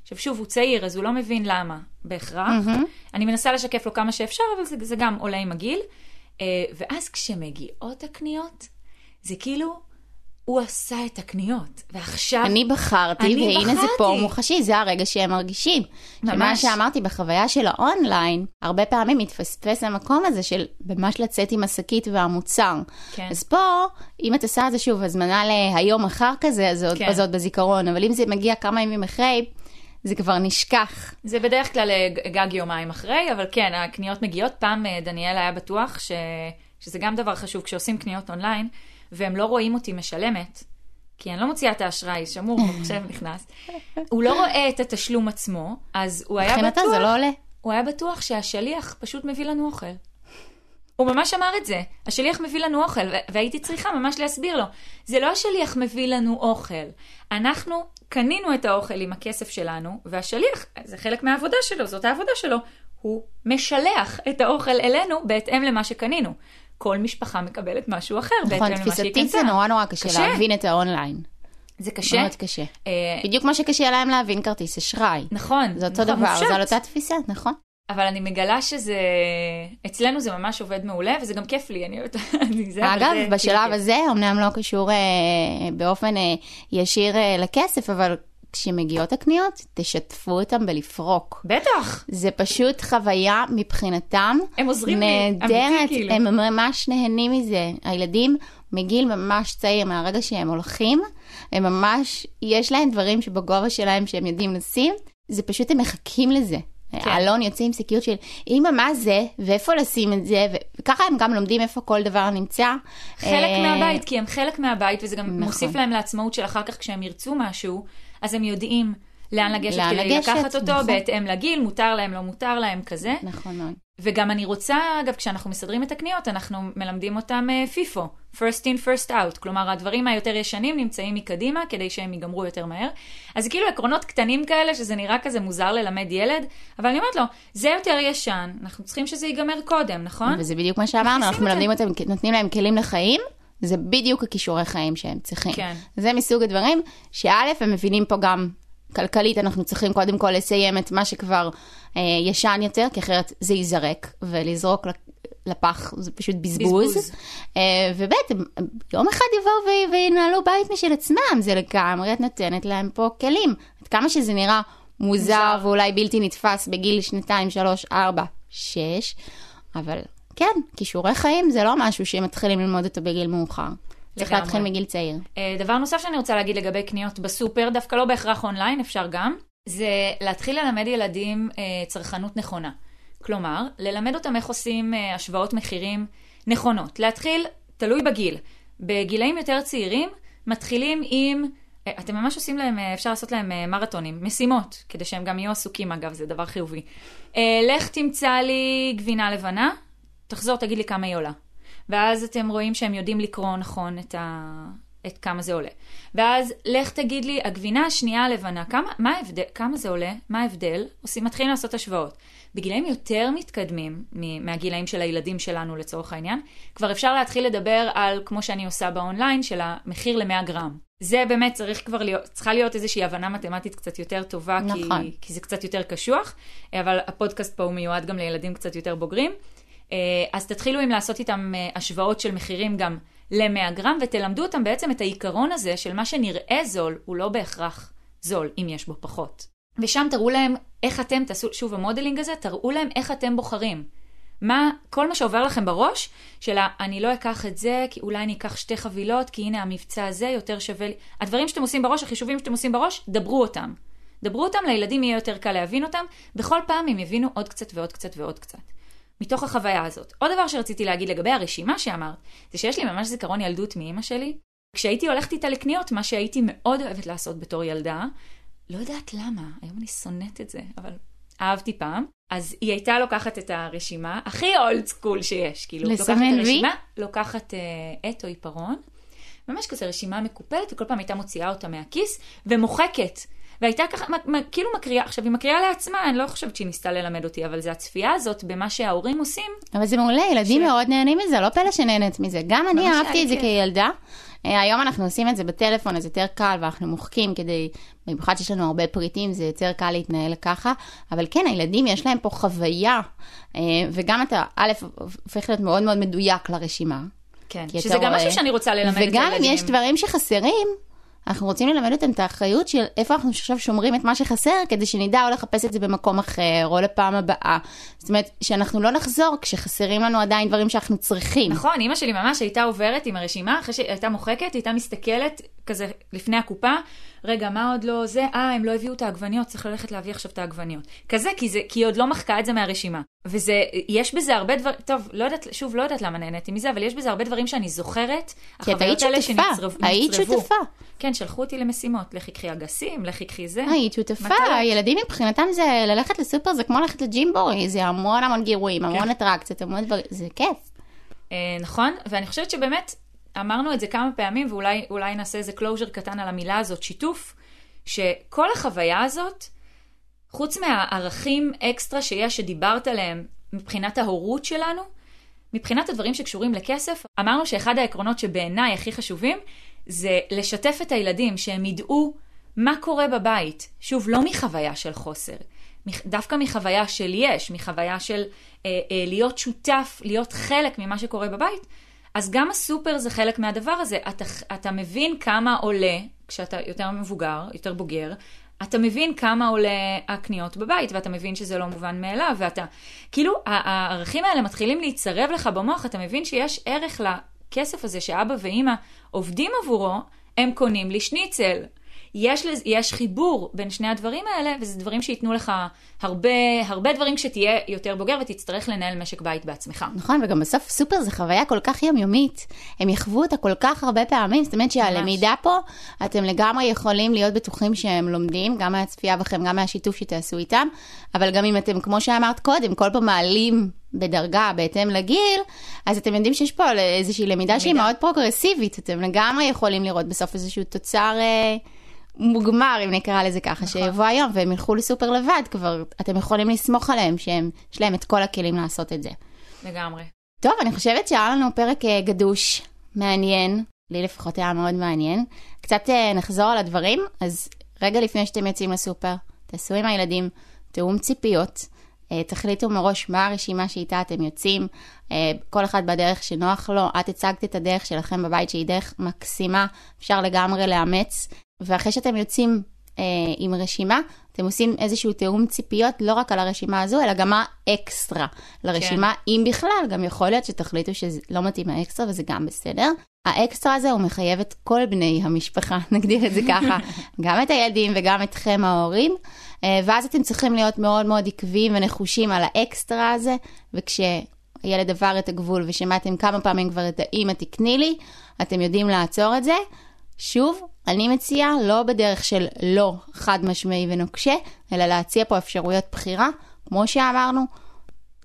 עכשיו שוב, הוא צעיר, אז הוא לא מבין למה בהכרח. אני מנסה לשקף לו כמה שאפשר, אבל זה, זה גם עולה עם הגיל. אה, ואז כשמגיעות הקניות, זה כאילו, הוא עשה את הקניות, ועכשיו... אני בחרתי, אני והנה זה פה בחרתי. מוחשי, זה הרגע שהם מרגישים. שמה ממש. שאמרתי בחוויה של האונליין, הרבה פעמים מתפספס המקום הזה של ממש לצאת עם השקית והמוצר. כן. אז פה, אם את עושה את זה שוב, הזמנה להיום מחר כזה, אז עוד, כן. אז עוד בזיכרון, אבל אם זה מגיע כמה ימים אחרי, זה כבר נשכח. זה בדרך כלל אה, גג יומיים אחרי, אבל כן, הקניות מגיעות. פעם אה, דניאל היה בטוח ש... שזה גם דבר חשוב כשעושים קניות אונליין, והם לא רואים אותי משלמת, כי אני לא מוציאה את האשראי, שמור, *laughs* מחשב נכנס. הוא לא רואה את התשלום עצמו, אז הוא היה בטוח... זה לא עולה. הוא היה בטוח שהשליח פשוט מביא לנו אוכל. הוא ממש אמר את זה, השליח מביא לנו אוכל, והייתי צריכה ממש להסביר לו, זה לא השליח מביא לנו אוכל, אנחנו קנינו את האוכל עם הכסף שלנו, והשליח, זה חלק מהעבודה שלו, זאת העבודה שלו, הוא משלח את האוכל אלינו בהתאם למה שקנינו. כל משפחה מקבלת משהו אחר נכון, תפיסתית. זה נורא נורא קשה קשה. להבין את האונליין. זה קשה. מאוד קשה. אה, בדיוק כמו שקשה להם להבין כרטיס אשראי. נכון. זה אותו נכון, דבר, מופשט. זה על אותה תפיסה, נכון? אבל אני מגלה שזה, אצלנו זה ממש עובד מעולה, וזה גם כיף לי, אני אוהבת, *laughs* אבל אגב, זה בשלב כיף. הזה, אמנם לא קשור אה, באופן אה, ישיר אה, לכסף, אבל כשמגיעות הקניות, תשתפו אותם בלפרוק. בטח, זה פשוט חוויה מבחינתם הם עוזרים לי, אמיתי נהדרת, כאילו. הם ממש נהנים מזה. הילדים מגיל ממש צעיר, מהרגע שהם הולכים, הם ממש, יש להם דברים שבגובה שלהם שהם יודעים לשים, זה פשוט הם מחכים לזה. כן. אלון יוצא עם סיכיות של אמא מה זה ואיפה לשים את זה וככה הם גם לומדים איפה כל דבר נמצא. חלק אה, מהבית, כי הם חלק מהבית, וזה גם נכון. מוסיף להם לעצמאות של אחר כך כשהם ירצו משהו, אז הם יודעים לאן לגשת לאן כדי לגשת, לקחת אותו, נכון. בהתאם לגיל, מותר להם, לא מותר להם, כזה. נכון מאוד. וגם אני רוצה, אגב, כשאנחנו מסדרים את הקניות, אנחנו מלמדים אותם אה, פיפו, first in, first out. כלומר, הדברים היותר ישנים נמצאים מקדימה, כדי שהם ייגמרו יותר מהר. אז כאילו עקרונות קטנים כאלה, שזה נראה כזה מוזר ללמד ילד, אבל אני אומרת לו, זה יותר ישן, אנחנו צריכים שזה ייגמר קודם, נכון? וזה בדיוק מה שאמרנו, אנחנו. מלמדים אותם, נותנים להם כלים לחיים, זה בדיוק הכישורי חיים שהם צריכים. כן. זה מסוג הדברים שא', הם מבינים פה גם כלכלית, אנחנו צריכים קודם כל לסיים את מה שכבר אה, ישן יותר, כי אחרת זה ייזרק, ולזרוק לפ- לפח זה פשוט בזבוז. בזבוז. אה, וב', יום אחד יבואו וינהלו בית משל עצמם, זה לגמרי, את נותנת להם פה כלים. עד כמה שזה נראה מוזר, מוזר. ואולי בלתי נתפס בגיל שנתיים, שלוש, ארבע, שש, אבל כן, כישורי חיים זה לא משהו שמתחילים ללמוד אותו בגיל מאוחר. צריך לגמרי. להתחיל מגיל צעיר. אה, דבר נוסף שאני רוצה להגיד לגבי קניות בסופר, דווקא לא בהכרח אונליין, אפשר גם, זה להתחיל ללמד ילדים אה, צרכנות נכונה. כלומר, ללמד אותם איך עושים אה, השוואות מחירים נכונות. להתחיל, תלוי בגיל. בגילאים יותר צעירים, מתחילים עם... אתם ממש עושים להם, אפשר לעשות להם מרתונים, משימות, כדי שהם גם יהיו עסוקים, אגב, זה דבר חיובי. לך תמצא לי גבינה לבנה, תחזור, תגיד לי כמה היא עולה. ואז אתם רואים שהם יודעים לקרוא נכון את, ה... את כמה זה עולה. ואז לך תגיד לי, הגבינה השנייה הלבנה, כמה, מה ההבדל, כמה זה עולה? מה ההבדל? עושים, מתחילים לעשות השוואות. בגילאים יותר מתקדמים מהגילאים של הילדים שלנו לצורך העניין, כבר אפשר להתחיל לדבר על, כמו שאני עושה באונליין, של המחיר ל-100 גרם. זה באמת צריך כבר להיות, צריכה להיות איזושהי הבנה מתמטית קצת יותר טובה, נכון. כי, כי זה קצת יותר קשוח, אבל הפודקאסט פה הוא מיועד גם לילדים קצת יותר בוגרים. אה, אז תתחילו עם לעשות איתם אה, השוואות של מחירים גם ל-100 גרם, ותלמדו אותם בעצם את העיקרון הזה של מה שנראה זול, הוא לא בהכרח זול, אם יש בו פחות. ושם תראו להם איך אתם, תעשו שוב המודלינג הזה, תראו להם איך אתם בוחרים. מה, כל מה שעובר לכם בראש, של ה- אני לא אקח את זה, כי אולי אני אקח שתי חבילות, כי הנה המבצע הזה יותר שווה לי. הדברים שאתם עושים בראש, החישובים שאתם עושים בראש, דברו אותם. דברו אותם, לילדים יהיה יותר קל להבין אותם, בכל פעם הם יבינו עוד קצת ועוד קצת ועוד קצת. מתוך החוויה הזאת. עוד דבר שרציתי להגיד לגבי הרשימה שאמרת, זה שיש לי ממש זיכרון ילדות מאימא שלי. כשהייתי הולכת איתה לקניות, מה שהייתי מאוד אוהבת לעשות בתור ילדה, לא יודעת למה, היום אני שונאת את זה, אבל אהבתי פעם. אז היא הייתה לוקחת את הרשימה, הכי אולד סקול שיש, כאילו, לוקחת את? הרשימה, לוקחת אה, עט או עיפרון, ממש כזה רשימה מקופלת, וכל פעם הייתה מוציאה אותה מהכיס, ומוחקת. והייתה ככה, כאילו מקריאה, עכשיו היא מקריאה לעצמה, אני לא חושבת שהיא ניסתה ללמד אותי, אבל זה הצפייה הזאת במה שההורים עושים, אבל זה מעולה, ילדים ש- מאוד נהנים מזה, לא פלא שנהנית מזה. גם אני אהבתי את זה לי כילדה. אה, היום אנחנו עושים את זה בטלפון, אז יותר קל, ואנחנו מוחקים כדי, במיוחד שיש לנו הרבה פריטים, זה יותר קל להתנהל ככה. אבל כן, הילדים יש להם פה חוויה, אה, וגם אתה, א', הופך להיות מאוד מאוד מדויק לרשימה. כן, שזה גם רואה- משהו שאני רוצה ללמד את הילדים. וגם אם יש דברים שחסרים, אנחנו רוצים ללמד אותם את האחריות של איפה אנחנו עכשיו שומרים את מה שחסר, כדי שנדע או לחפש את זה במקום אחר, או לפעם הבאה. זאת אומרת, שאנחנו לא נחזור כשחסרים לנו עדיין דברים שאנחנו צריכים. נכון, אימא שלי ממש הייתה עוברת עם הרשימה, אחרי שהיא הייתה מוחקת, היא הייתה מסתכלת כזה לפני הקופה, רגע, מה עוד לא זה? אה, הם לא הביאו את העגבניות, צריך ללכת להביא עכשיו את העגבניות. כזה, כי, זה, כי היא עוד לא מחקה את זה מהרשימה. וזה, יש בזה הרבה דברים, טוב, לא יודעת, שוב, לא יודעת למה נהניתי מזה, אבל יש בזה הרבה דברים שאני זוכרת, כי את היית שותפה, שנצרב- היית נצרבו. שותפה. כן, שלחו אותי למשימות, לכי קחי אגסים, לכי קחי זה. היית שותפה, מטלות. ילדים מבחינתם זה ללכת לסופר, זה כמו ללכת לג'ימבורי, זה המון המון גירויים, המון אטרקציות, המון דברים, זה כיף. אה, נכון, ואני חושבת שבאמת אמרנו את זה כמה פעמים, ואולי אולי נעשה איזה closure קטן על המילה הזאת, שיתוף, שכל החוויה הזאת, חוץ מהערכים אקסטרה שיש, שדיברת עליהם מבחינת ההורות שלנו, מבחינת הדברים שקשורים לכסף, אמרנו שאחד העקרונות שבעיניי הכי חשובים, זה לשתף את הילדים, שהם ידעו מה קורה בבית. שוב, לא מחוויה של חוסר, דווקא מחוויה של יש, מחוויה של אה, אה, להיות שותף, להיות חלק ממה שקורה בבית. אז גם הסופר זה חלק מהדבר הזה. אתה, אתה מבין כמה עולה, כשאתה יותר מבוגר, יותר בוגר, אתה מבין כמה עולה הקניות בבית, ואתה מבין שזה לא מובן מאליו, ואתה... כאילו, הערכים האלה מתחילים להיצרב לך במוח, אתה מבין שיש ערך לכסף הזה שאבא ואימא עובדים עבורו, הם קונים לי שניצל. יש, לז- יש חיבור בין שני הדברים האלה, וזה דברים שייתנו לך הרבה, הרבה דברים כשתהיה יותר בוגר ותצטרך לנהל משק בית בעצמך. נכון, וגם בסוף סופר זה חוויה כל כך יומיומית. הם יחוו אותה כל כך הרבה פעמים, זאת אומרת שהלמידה פה, אתם לגמרי יכולים להיות בטוחים שהם לומדים, גם מהצפייה בכם, גם מהשיתוף שתעשו איתם, אבל גם אם אתם, כמו שאמרת קודם, כל פעם מעלים בדרגה בהתאם לגיל, אז אתם יודעים שיש פה איזושהי למידה שהיא למידה. מאוד פרוגרסיבית, אתם לגמרי יכולים לראות בסוף איזשהו תוצר אה, מוגמר, אם נקרא לזה ככה, נכון. שיבוא היום והם ילכו לסופר לבד, כבר אתם יכולים לסמוך עליהם שהם, יש להם את כל הכלים לעשות את זה. לגמרי. טוב, אני חושבת שהיה לנו פרק אה, גדוש, מעניין, לי לפחות היה מאוד מעניין. קצת אה, נחזור על הדברים, אז רגע לפני שאתם יוצאים לסופר, תעשו עם הילדים תיאום ציפיות, אה, תחליטו מראש מה הרשימה שאיתה אתם יוצאים, כל אחד בדרך שנוח לו, את הצגת את הדרך שלכם בבית שהיא דרך מקסימה, אפשר לגמרי לאמץ, ואחרי שאתם יוצאים אה, עם רשימה, אתם עושים איזשהו תיאום ציפיות, לא רק על הרשימה הזו, אלא גם מה אקסטרה לרשימה, כן. אם בכלל, גם יכול להיות שתחליטו שזה לא מתאים האקסטרה וזה גם בסדר. האקסטרה הזה הוא מחייב את כל בני המשפחה, *laughs* נגדיר את זה ככה, *laughs* גם את הילדים וגם אתכם ההורים, אה, ואז אתם צריכים להיות מאוד מאוד עקביים ונחושים על האקסטרה הזה, וכשהילד עבר את הגבול ושמעתם כמה פעמים כבר את האמא תקני לי, אתם יודעים לעצור את זה. שוב, אני מציעה לא בדרך של לא חד משמעי ונוקשה, אלא להציע פה אפשרויות בחירה, כמו שאמרנו,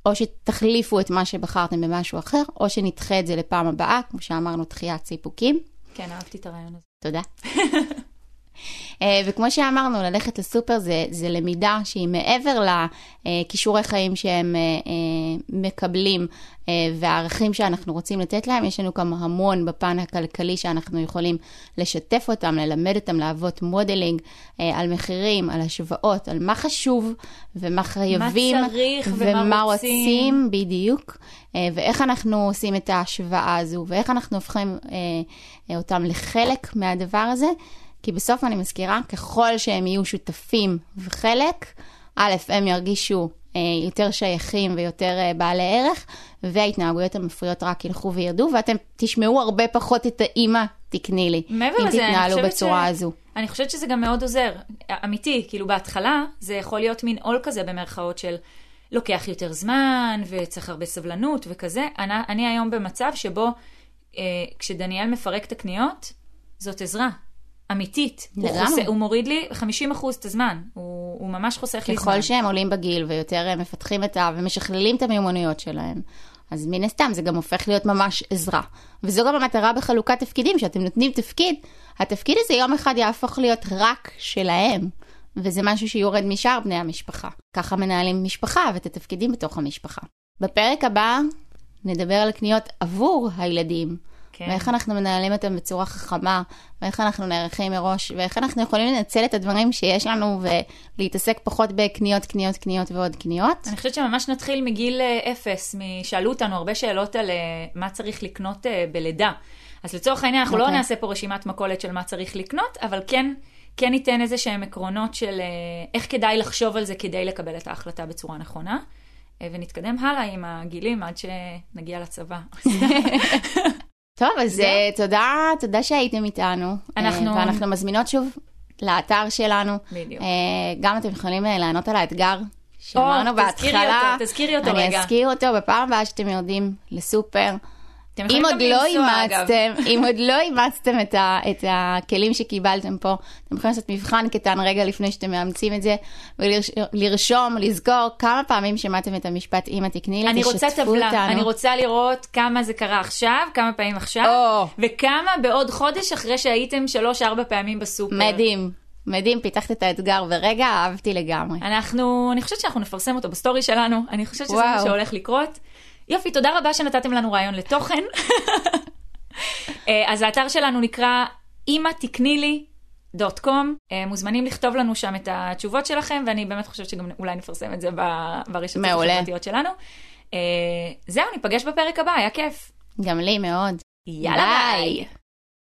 או שתחליפו את מה שבחרתם במשהו אחר, או שנדחה את זה לפעם הבאה, כמו שאמרנו, דחיית סיפוקים. כן, אהבתי את הרעיון הזה. תודה. *laughs* אה, וכמו שאמרנו, ללכת לסופר זה, זה למידה שהיא מעבר לכישורי חיים שהם אה, אה, מקבלים והערכים שאנחנו רוצים לתת להם, יש לנו גם המון בפן הכלכלי שאנחנו יכולים לשתף אותם, ללמד אותם, להוות modeling על מחירים, על השוואות, על מה חשוב ומה חייבים. צריך ומה ומה רוצים. רוצים, בדיוק, ואיך אנחנו עושים את ההשוואה הזו, ואיך אנחנו הופכים אותם לחלק מהדבר הזה. כי בסוף אני מזכירה, ככל שהם יהיו שותפים וחלק, א', הם ירגישו אה, יותר שייכים ויותר אה, בעלי ערך, וההתנהגויות המפריעות רק ילכו וירדו, ואתם תשמעו הרבה פחות את האימא, תקני לי, אם לזה, תתנהלו בצורה ש- הזו. אני חושבת שזה גם מאוד עוזר. אמיתי, כאילו בהתחלה זה יכול להיות מין עול כזה במרכאות של לוקח יותר זמן וצריך הרבה סבלנות וכזה. אני, אני היום במצב שבו אה, כשדניאל מפרק את הקניות, זאת עזרה. אמיתית. הוא, לגמרי. חוסה, הוא מוריד לי 50% את הזמן. הוא, הוא ממש חוסך לי זמן. ככל שהם עולים בגיל ויותר אה, מפתחים את ה... ומשכללים את המיומנויות שלהם, אז מן הסתם זה גם הופך להיות ממש עזרה. וזו גם המטרה בחלוקת תפקידים, שאתם נותנים תפקיד, התפקיד הזה יום אחד יהפוך להיות רק שלהם. וזה משהו שיורד משאר בני המשפחה. ככה מנהלים משפחה ואת התפקידים בתוך המשפחה. בפרק הבא נדבר על קניות עבור הילדים. כן. ואיך אנחנו מנהלים אותם בצורה חכמה, ואיך אנחנו נערכים מראש, ואיך אנחנו יכולים לנצל את הדברים שיש לנו ולהתעסק פחות בקניות, קניות, קניות ועוד קניות. אני חושבת שממש נתחיל מגיל אה, אפס. שאלו אותנו הרבה שאלות על אה, מה צריך לקנות אה, בלידה. אז לצורך העניין, אנחנו לא אוקיי. נעשה פה רשימת מכולת של מה צריך לקנות, אבל כן, כן ניתן איזה שהם עקרונות של איך כדאי לחשוב על זה כדי לקבל את ההחלטה בצורה נכונה. ונתקדם הלאה עם הגילים עד שנגיע לצבא. *laughs* *laughs* טוב, אז זהו. אה, תודה, תודה שהייתם איתנו. אנחנו- אה, ואנחנו מזמינות שוב לאתר שלנו. בדיוק. אה, גם אתם יכולים לענות על האתגר שאמרנו או, תזכירי בהתחלה. אותו, תזכירי אותו אני רגע. אזכיר אותו בפעם הבאה שאתם יורדים לסופר. אם עוד לא. אימצתם, *laughs* אם עוד לא אימצתם את, ה, את הכלים שקיבלתם פה, אתם יכולים לעשות מבחן קטן רגע לפני שאתם מאמצים את זה, ולרשום, לזכור כמה פעמים שמעתם את המשפט אמא תקני לי, אני רוצה תשתפו אותנו. אני רוצה לראות כמה זה קרה עכשיו, כמה פעמים עכשיו, או. וכמה בעוד חודש אחרי שהייתם שלוש-ארבע פעמים בסופר. מדהים, מדהים, פיתחת את האתגר, ורגע, אהבתי לגמרי. אנחנו, אני חושבת שאנחנו נפרסם אותו בסטורי שלנו, אני חושבת שזה מה וואו. שהולך לקרות. יופי, תודה רבה שנתתם לנו רעיון לתוכן. *laughs* אה, אז האתר שלנו נקרא אמא תקני לי. dot com, מוזמנים לכתוב לנו שם את התשובות שלכם, ואני באמת חושבת שגם אולי נפרסם את זה ברשתות. החברתיות שלנו. אה, זהו, ניפגש בפרק הבא, היה כיף. גם לי מאוד. יאללה ביי. ביי.